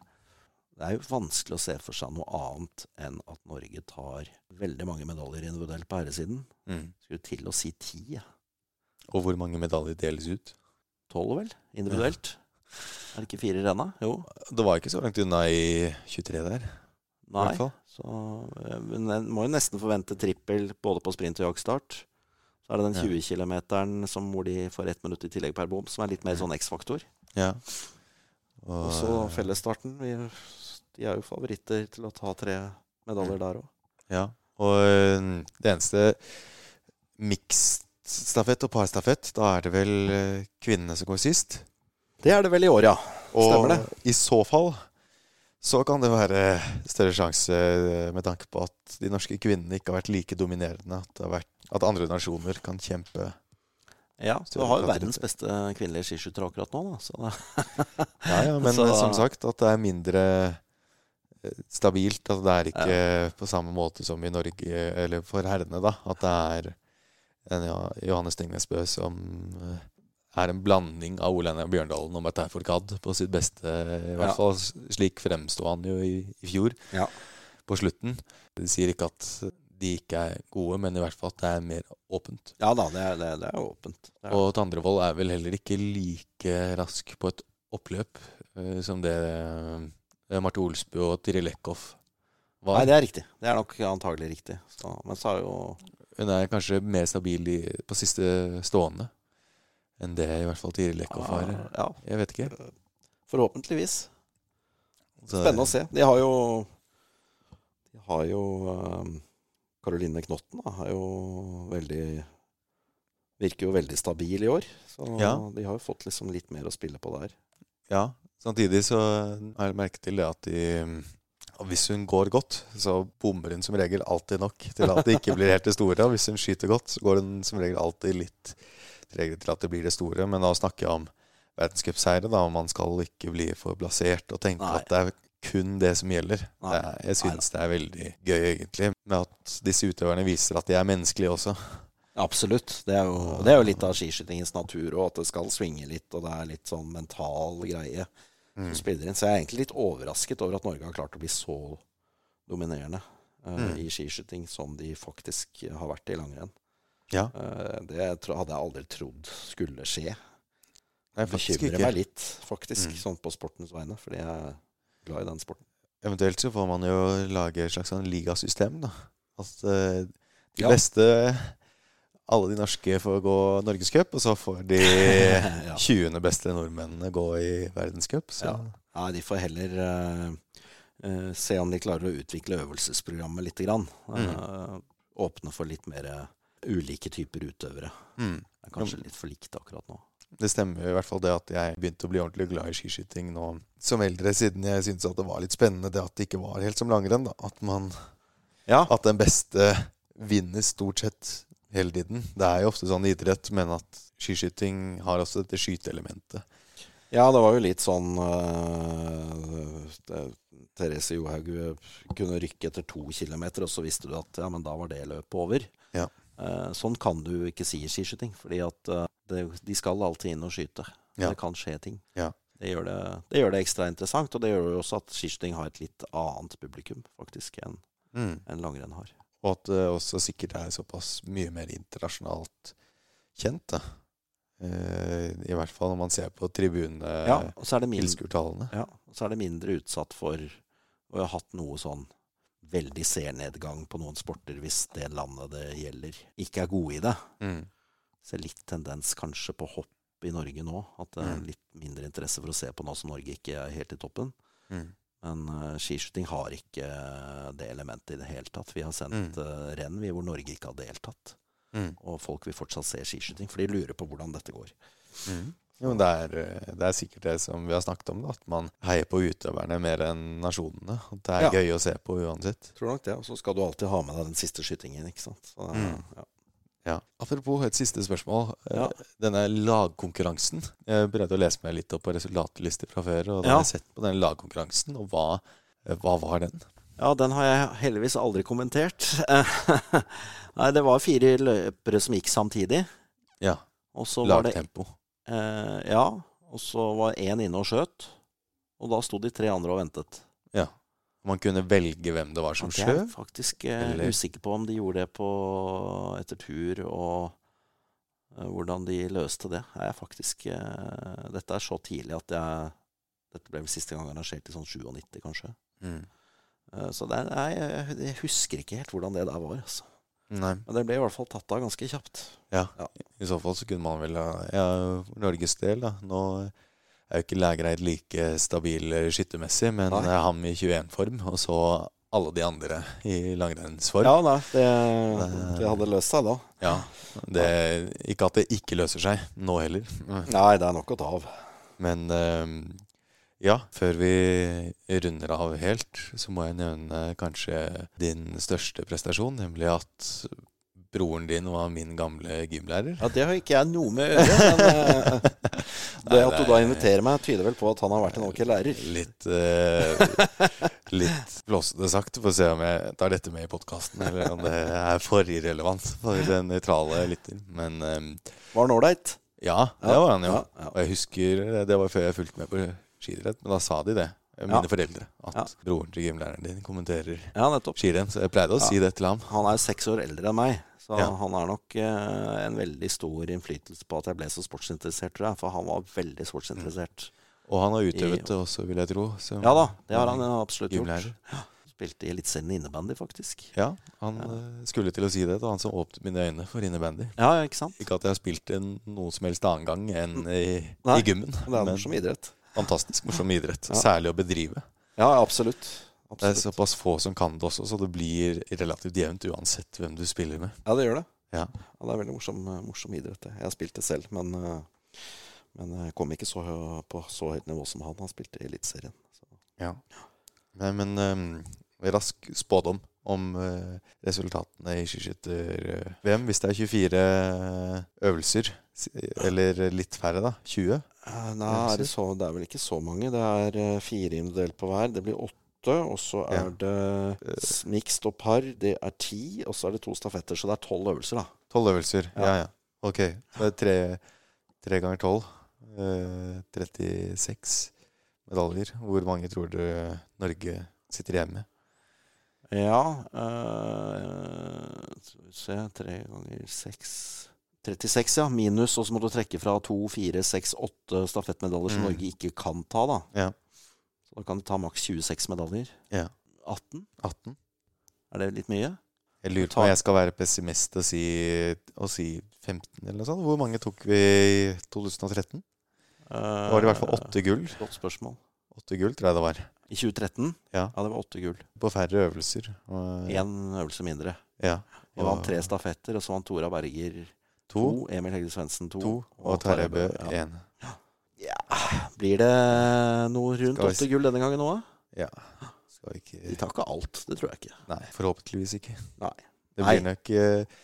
Det er jo vanskelig å se for seg noe annet enn at Norge tar veldig mange medaljer individuelt på herresiden. Mm. Skulle til å si ti. ja. Og hvor mange medaljer deles ut? Tolv, vel? Individuelt. Er det ikke fire renna? Jo. Det var ikke så langt unna i 23 der. i Nei. hvert fall. Så eh, men en må jo nesten forvente trippel både på sprint og jaktstart. Så er det den Ja. 20 km hvor de får ett minutt i tillegg per bom, som er litt mer sånn X-faktor. Ja. Og så fellesstarten. Vi, de er jo favoritter til å ta tre medaljer der òg. Ja. Og øh, det eneste mixed stafett og parstafett, da er det vel øh, kvinnene som går sist. Det er det vel i år, ja. Og Stemmer det. i så fall så kan det være større sjanse øh, med tanke på at de norske kvinnene ikke har vært like dominerende. At, det har vært, at andre nasjoner kan kjempe Ja, Du har jo verdens beste kvinnelige skiskyttere akkurat nå, da. *laughs* Ja, ja, men *laughs* Så- som sagt at det er mindre eh, stabilt. At det er ikke på samme måte som i Norge, eller for herrene, da. At det er en ja, Johannes Stingnesbø som eh, er en blanding av Ole Einar Bjørndalen og Mette Fourcade på sitt beste. I hvert Ja. fall slik fremsto han jo i, i fjor, Ja. på slutten. Det sier ikke at de ikke er gode, men i hvert fall at det er mer åpent. ja da, det er, det, det er åpent. Er, Og Tandrevold er vel heller ikke like rask på et oppløp uh, som det uh, Marte Olsbu og Tiril Eckhoff var. nei, det er riktig. Det er nok antagelig riktig. Så, men så har jo Hun er kanskje mer stabil i, på siste stående enn det i hvert fall Tiril Eckhoff var. Ja, Jeg vet ikke. forhåpentligvis. Spennende å se. De har jo De har jo um, Caroline Knotten da, jo veldig Virker jo veldig stabil i år. Så Ja. de har jo fått liksom litt mer å spille på der. Ja, samtidig så har jeg merket til det at de og hvis hun går godt, så bommer hun som regel alltid nok til at det ikke blir helt det store. Og hvis hun skyter godt, så går hun som regel alltid litt tregere til at det blir det store. Men da snakker jeg om verdenscupseire, da, man skal ikke bli for blasert og tenke Nei. at det er kun det som gjelder. Nei. Det er, jeg syns det er veldig gøy, egentlig, med at disse utøverne viser at de er menneskelige også. Absolutt. Det er jo, det er jo litt av skiskytingens natur òg, at det skal svinge litt, og det er litt sånn mental greie som spiller inn. Så jeg er egentlig litt overrasket over at Norge har klart å bli så dominerende uh, Mm. i skiskyting som de faktisk har vært i langrenn. Ja, Uh, det hadde jeg aldri trodd skulle skje. Det bekymrer meg litt, faktisk, Mm. sånn på sportens vegne, fordi jeg glad i den sporten. Eventuelt så får man jo lage et slags sånn ligasystem, da. At eh, de Ja. beste Alle de norske får gå norgescup, og så får de *laughs* Ja. 20. beste nordmennene gå i verdenscup. Ja. Nei, de får heller uh, se om de klarer å utvikle øvelsesprogrammet litt. Grann. Eh, åpne for litt mer ulike typer utøvere. mm. Det er kanskje litt for likt akkurat nå. Det stemmer i hvert fall det at jeg begynte å bli ordentlig glad i skiskyting nå som eldre, siden jeg syntes at det var litt spennende det at det ikke var helt som langrenn. da. At, man, Ja, at den beste vinner stort sett hele tiden. Det er jo ofte sånn i idrett, men at skiskyting har også dette skyteelementet. ja det var jo litt sånn uh, det, Therese Johaug eh, kunne rykke etter to kilometer, og så visste du at ja, men da var det løpet over. Ja. Eh, sånn kan du ikke si i skiskyting, fordi at eh, det, de skal alltid inn og skyte. Ja. Det kan skje ting. Ja. Det gjør det, det gjør det ekstra interessant, og det gjør jo også at skiskyting har et litt annet publikum faktisk enn Mm. en langrenn har. Og at det også sikkert er såpass mye mer internasjonalt kjent. da. Uh, I hvert fall når man ser på tribunene, Ja, og så er det min, tilskuertallene. Ja, og så er det mindre utsatt for å ha hatt noe sånn veldig seernedgang på noen sporter hvis det landet det gjelder, ikke er gode i det. Mm. Ser litt tendens kanskje på hopp i Norge nå. At det er Mm. litt mindre interesse for å se på nå som Norge ikke er helt i toppen. Mm. Men uh, skiskyting har ikke det elementet i det hele tatt. Vi har sendt eh, renn vi hvor Norge ikke har deltatt. Mm. Og folk vil fortsatt se skiskyting, for de lurer på hvordan dette går. Mm. Jo, det er, eh, det er sikkert det som vi har snakket om, da, at man heier på utøverne mer enn nasjonene. At det er Ja. gøy å se på uansett. Tror nok det. Og så skal du alltid ha med deg den siste skytingen, ikke sant. Så, Mm. ja. Ja. Apropos et siste spørsmål. Eh, Ja. Denne lagkonkurransen. Jeg prøvde å lese meg litt opp på resultatlister fra før, og da Ja. har jeg sett på den lagkonkurransen, og hva, eh, hva var den? Ja, den har jeg heldigvis aldri kommentert. *laughs* Nei, det var fire løpere som gikk samtidig. Ja. Det Lagtempo. Eh, Ja. Og så var én inne og skjøt. Og da sto de tre andre og ventet. Ja. Man kunne velge hvem det var som skjøt? Jeg er faktisk eh, usikker på om de gjorde det på etter tur, og eh, hvordan de løste det. Er faktisk eh, Dette er så tidlig at jeg Dette ble vel siste gang arrangert i sånn 97, kanskje. Mm. Eh, så det er, jeg, jeg husker ikke helt hvordan det der var. Altså. Nei. Men det ble i hvert fall tatt av ganske kjapt. Ja. Ja. I så fall så kunne man vel ha Ja, Norges del, da. Nå er jo ikke Lægreid like stabil eh, skyttermessig, men Nei. eh, han i 21-form, og så alle de andre i langrennsform. Ja, nei, det, det hadde løst seg da. Ja, det, ikke at det ikke løser seg nå heller. Nei, det er nok å ta av. Men eh, ja, før vi runder av helt, så må jeg nevne kanskje din største prestasjon, nemlig at broren din var min gamle gymlærer. Ja, Det har ikke jeg noe med å gjøre. Men *laughs* eh, det at du da er- inviterer meg, tyder vel på at han har vært en ok lærer. Litt uh, Litt flåsete sagt. Får se om jeg tar dette med i podkasten, eller om det er for irrelevant for den nøytrale lytter. Men um, Var han ålreit? ja, det var han jo. Ja, ja. Og jeg husker Det var før jeg fulgte med på skiidrett, men da sa de det, mine Ja. foreldre, at Ja. broren til gymlæreren din kommenterer Ja, skirenn. Så jeg pleide å si det til ham. Han er seks år eldre enn meg, så han har nok eh, en veldig stor innflytelse på at jeg ble så sportsinteressert, tror jeg. For han var veldig sportsinteressert. Og han har utøvet det også, vil jeg tro. Ja da, det har han absolutt gjort. Ja. Spilte i Eliteserien innebandy, faktisk. Ja, han ja. skulle til å si det. Det var han som åpnet mine øyne for innebandy. Ja, ja, ikke sant? Ikke at jeg har spilt en noen som helst annen gang enn i, i gymmen. Det er en Men som idrett. Fantastisk morsom idrett. Ja. Særlig å bedrive. Ja, absolutt. Det er såpass få som kan det også, så det blir relativt jevnt uansett hvem du spiller med. Ja, det gjør det. Ja. Ja, det er veldig morsom, eh, morsom idrett. Jeg har spilt det selv, men, eh, men jeg kom ikke så, på så høyt nivå som han. Han spilte i Eliteserien. Ja. Nei, men um, rask spådom om uh, resultatene i skiskytter-VM. Hvis det er 24 øvelser, eller litt færre, da. 20? Eh, Nei, er det, så, det er vel ikke så mange. Det er eh, fire individuelt på hver. Det blir åtte. Og så er Ja. det s- mixed og par. Det er ti. Og så er det to stafetter. Så det er tolv øvelser, da. 12 øvelser. Ja, Ja. ja. Ok. Så det er tre, tre ganger 12. Eh, 36 medaljer. Hvor mange tror du Norge sitter igjen med? Ja eh, Skal vi se Tre ganger seks 36, ja. Minus. Og så må du trekke fra to, fire, seks, åtte stafettmedaljer som Mm. Norge ikke kan ta, da. Ja. Så da kan du ta maks 26 medaljer. Ja. 18? 18? Er det litt mye? Jeg lurer på om jeg skal være pessimist og si, og si 15 eller noe sånt. Hvor mange tok vi i 2013? Det var i hvert fall åtte gull. Eh, Godt spørsmål. Åtte gull, tror jeg det var. I 2013? Ja. Ja, det var åtte gull. På færre øvelser. Én øvelse mindre. ja. Vi vant tre stafetter, og så vant Tora Berger To. Emil Hegde Svendsen to. to og Tarjei Bø ja. ja. Blir det noe rundt åtte gull denne gangen òg? Ja. Skal De ikke tar ikke alt, det tror jeg ikke. Nei, forhåpentligvis ikke. Nei. Det Nei. blir nok eh,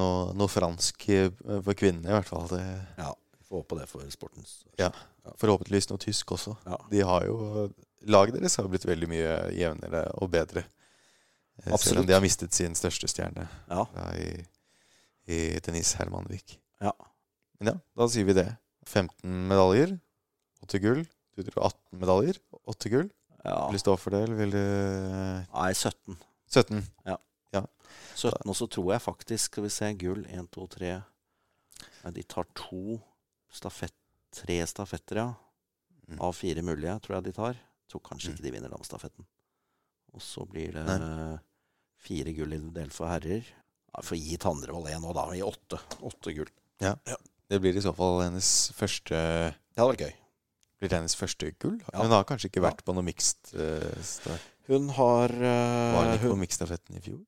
noe, noe fransk eh, for kvinnene, i hvert fall. Det, Ja, håpe det for sportens Ja. forhåpentligvis noe tysk også. Ja. De har jo Laget deres har blitt veldig mye jevnere og bedre. Absolutt. Selv om de har mistet sin største stjerne Ja. i, i Denise Hermanvik. Ja. Men ja, da sier vi det. 15 medaljer, 8 gull. Du tror 18 medaljer, 8 gull. ja. Vil du stå for det, eller vil du Nei, 17. 17? 17, Og så tror jeg faktisk Skal vi se, gull 1, 2, 3 Nei, de tar to stafett Tre stafetter, ja. Mm. Av fire mulige, tror jeg de tar. Tror kanskje Mm. ikke de vinner damestafetten. Og så blir det Nei. fire gull i del for herrer. Ja, Får gi Tandrevold én nå, da. I åtte. Åtte gull. Det blir i så fall hennes første Det hadde vært gøy. Blir det hennes første gull? Ja. Hun har kanskje ikke Ja. vært på noe mixed uh. Hun har uh, Var hun ikke på hun, mixed-stafetten i fjor?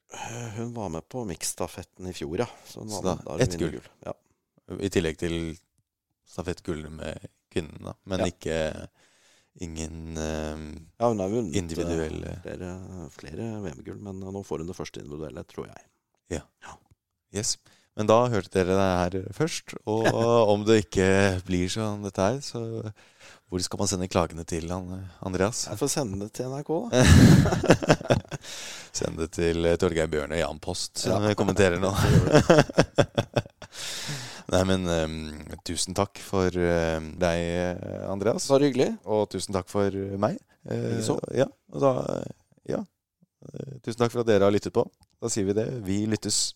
hun var med på mixstafetten i fjor, ja. Så, Så da, med, ett gull. gull. Ja. I tillegg til stafettgullet med kvinnen, da. Men Ja. ikke ingen eh, ja, hun har vunnet eh, individuelle flere, flere VM-gull, men nå får hun det første individuelle, tror jeg. Yes. Men da hørte dere det her først. Og *laughs* om det ikke blir sånn dette her, så hvor skal man sende klagene til, Andreas? Jeg får sende det til NRK, da. *laughs* Send det til eh, Torgeir Bjørne og Jan Post, som Ja. kommenterer nå. *laughs* Nei, men um, tusen takk for uh, deg, Andreas. Bare hyggelig. Og tusen takk for meg. Uh. Ja, da, ja. Eh, Tusen takk for at dere har lyttet på. Da sier vi det. Vi lyttes.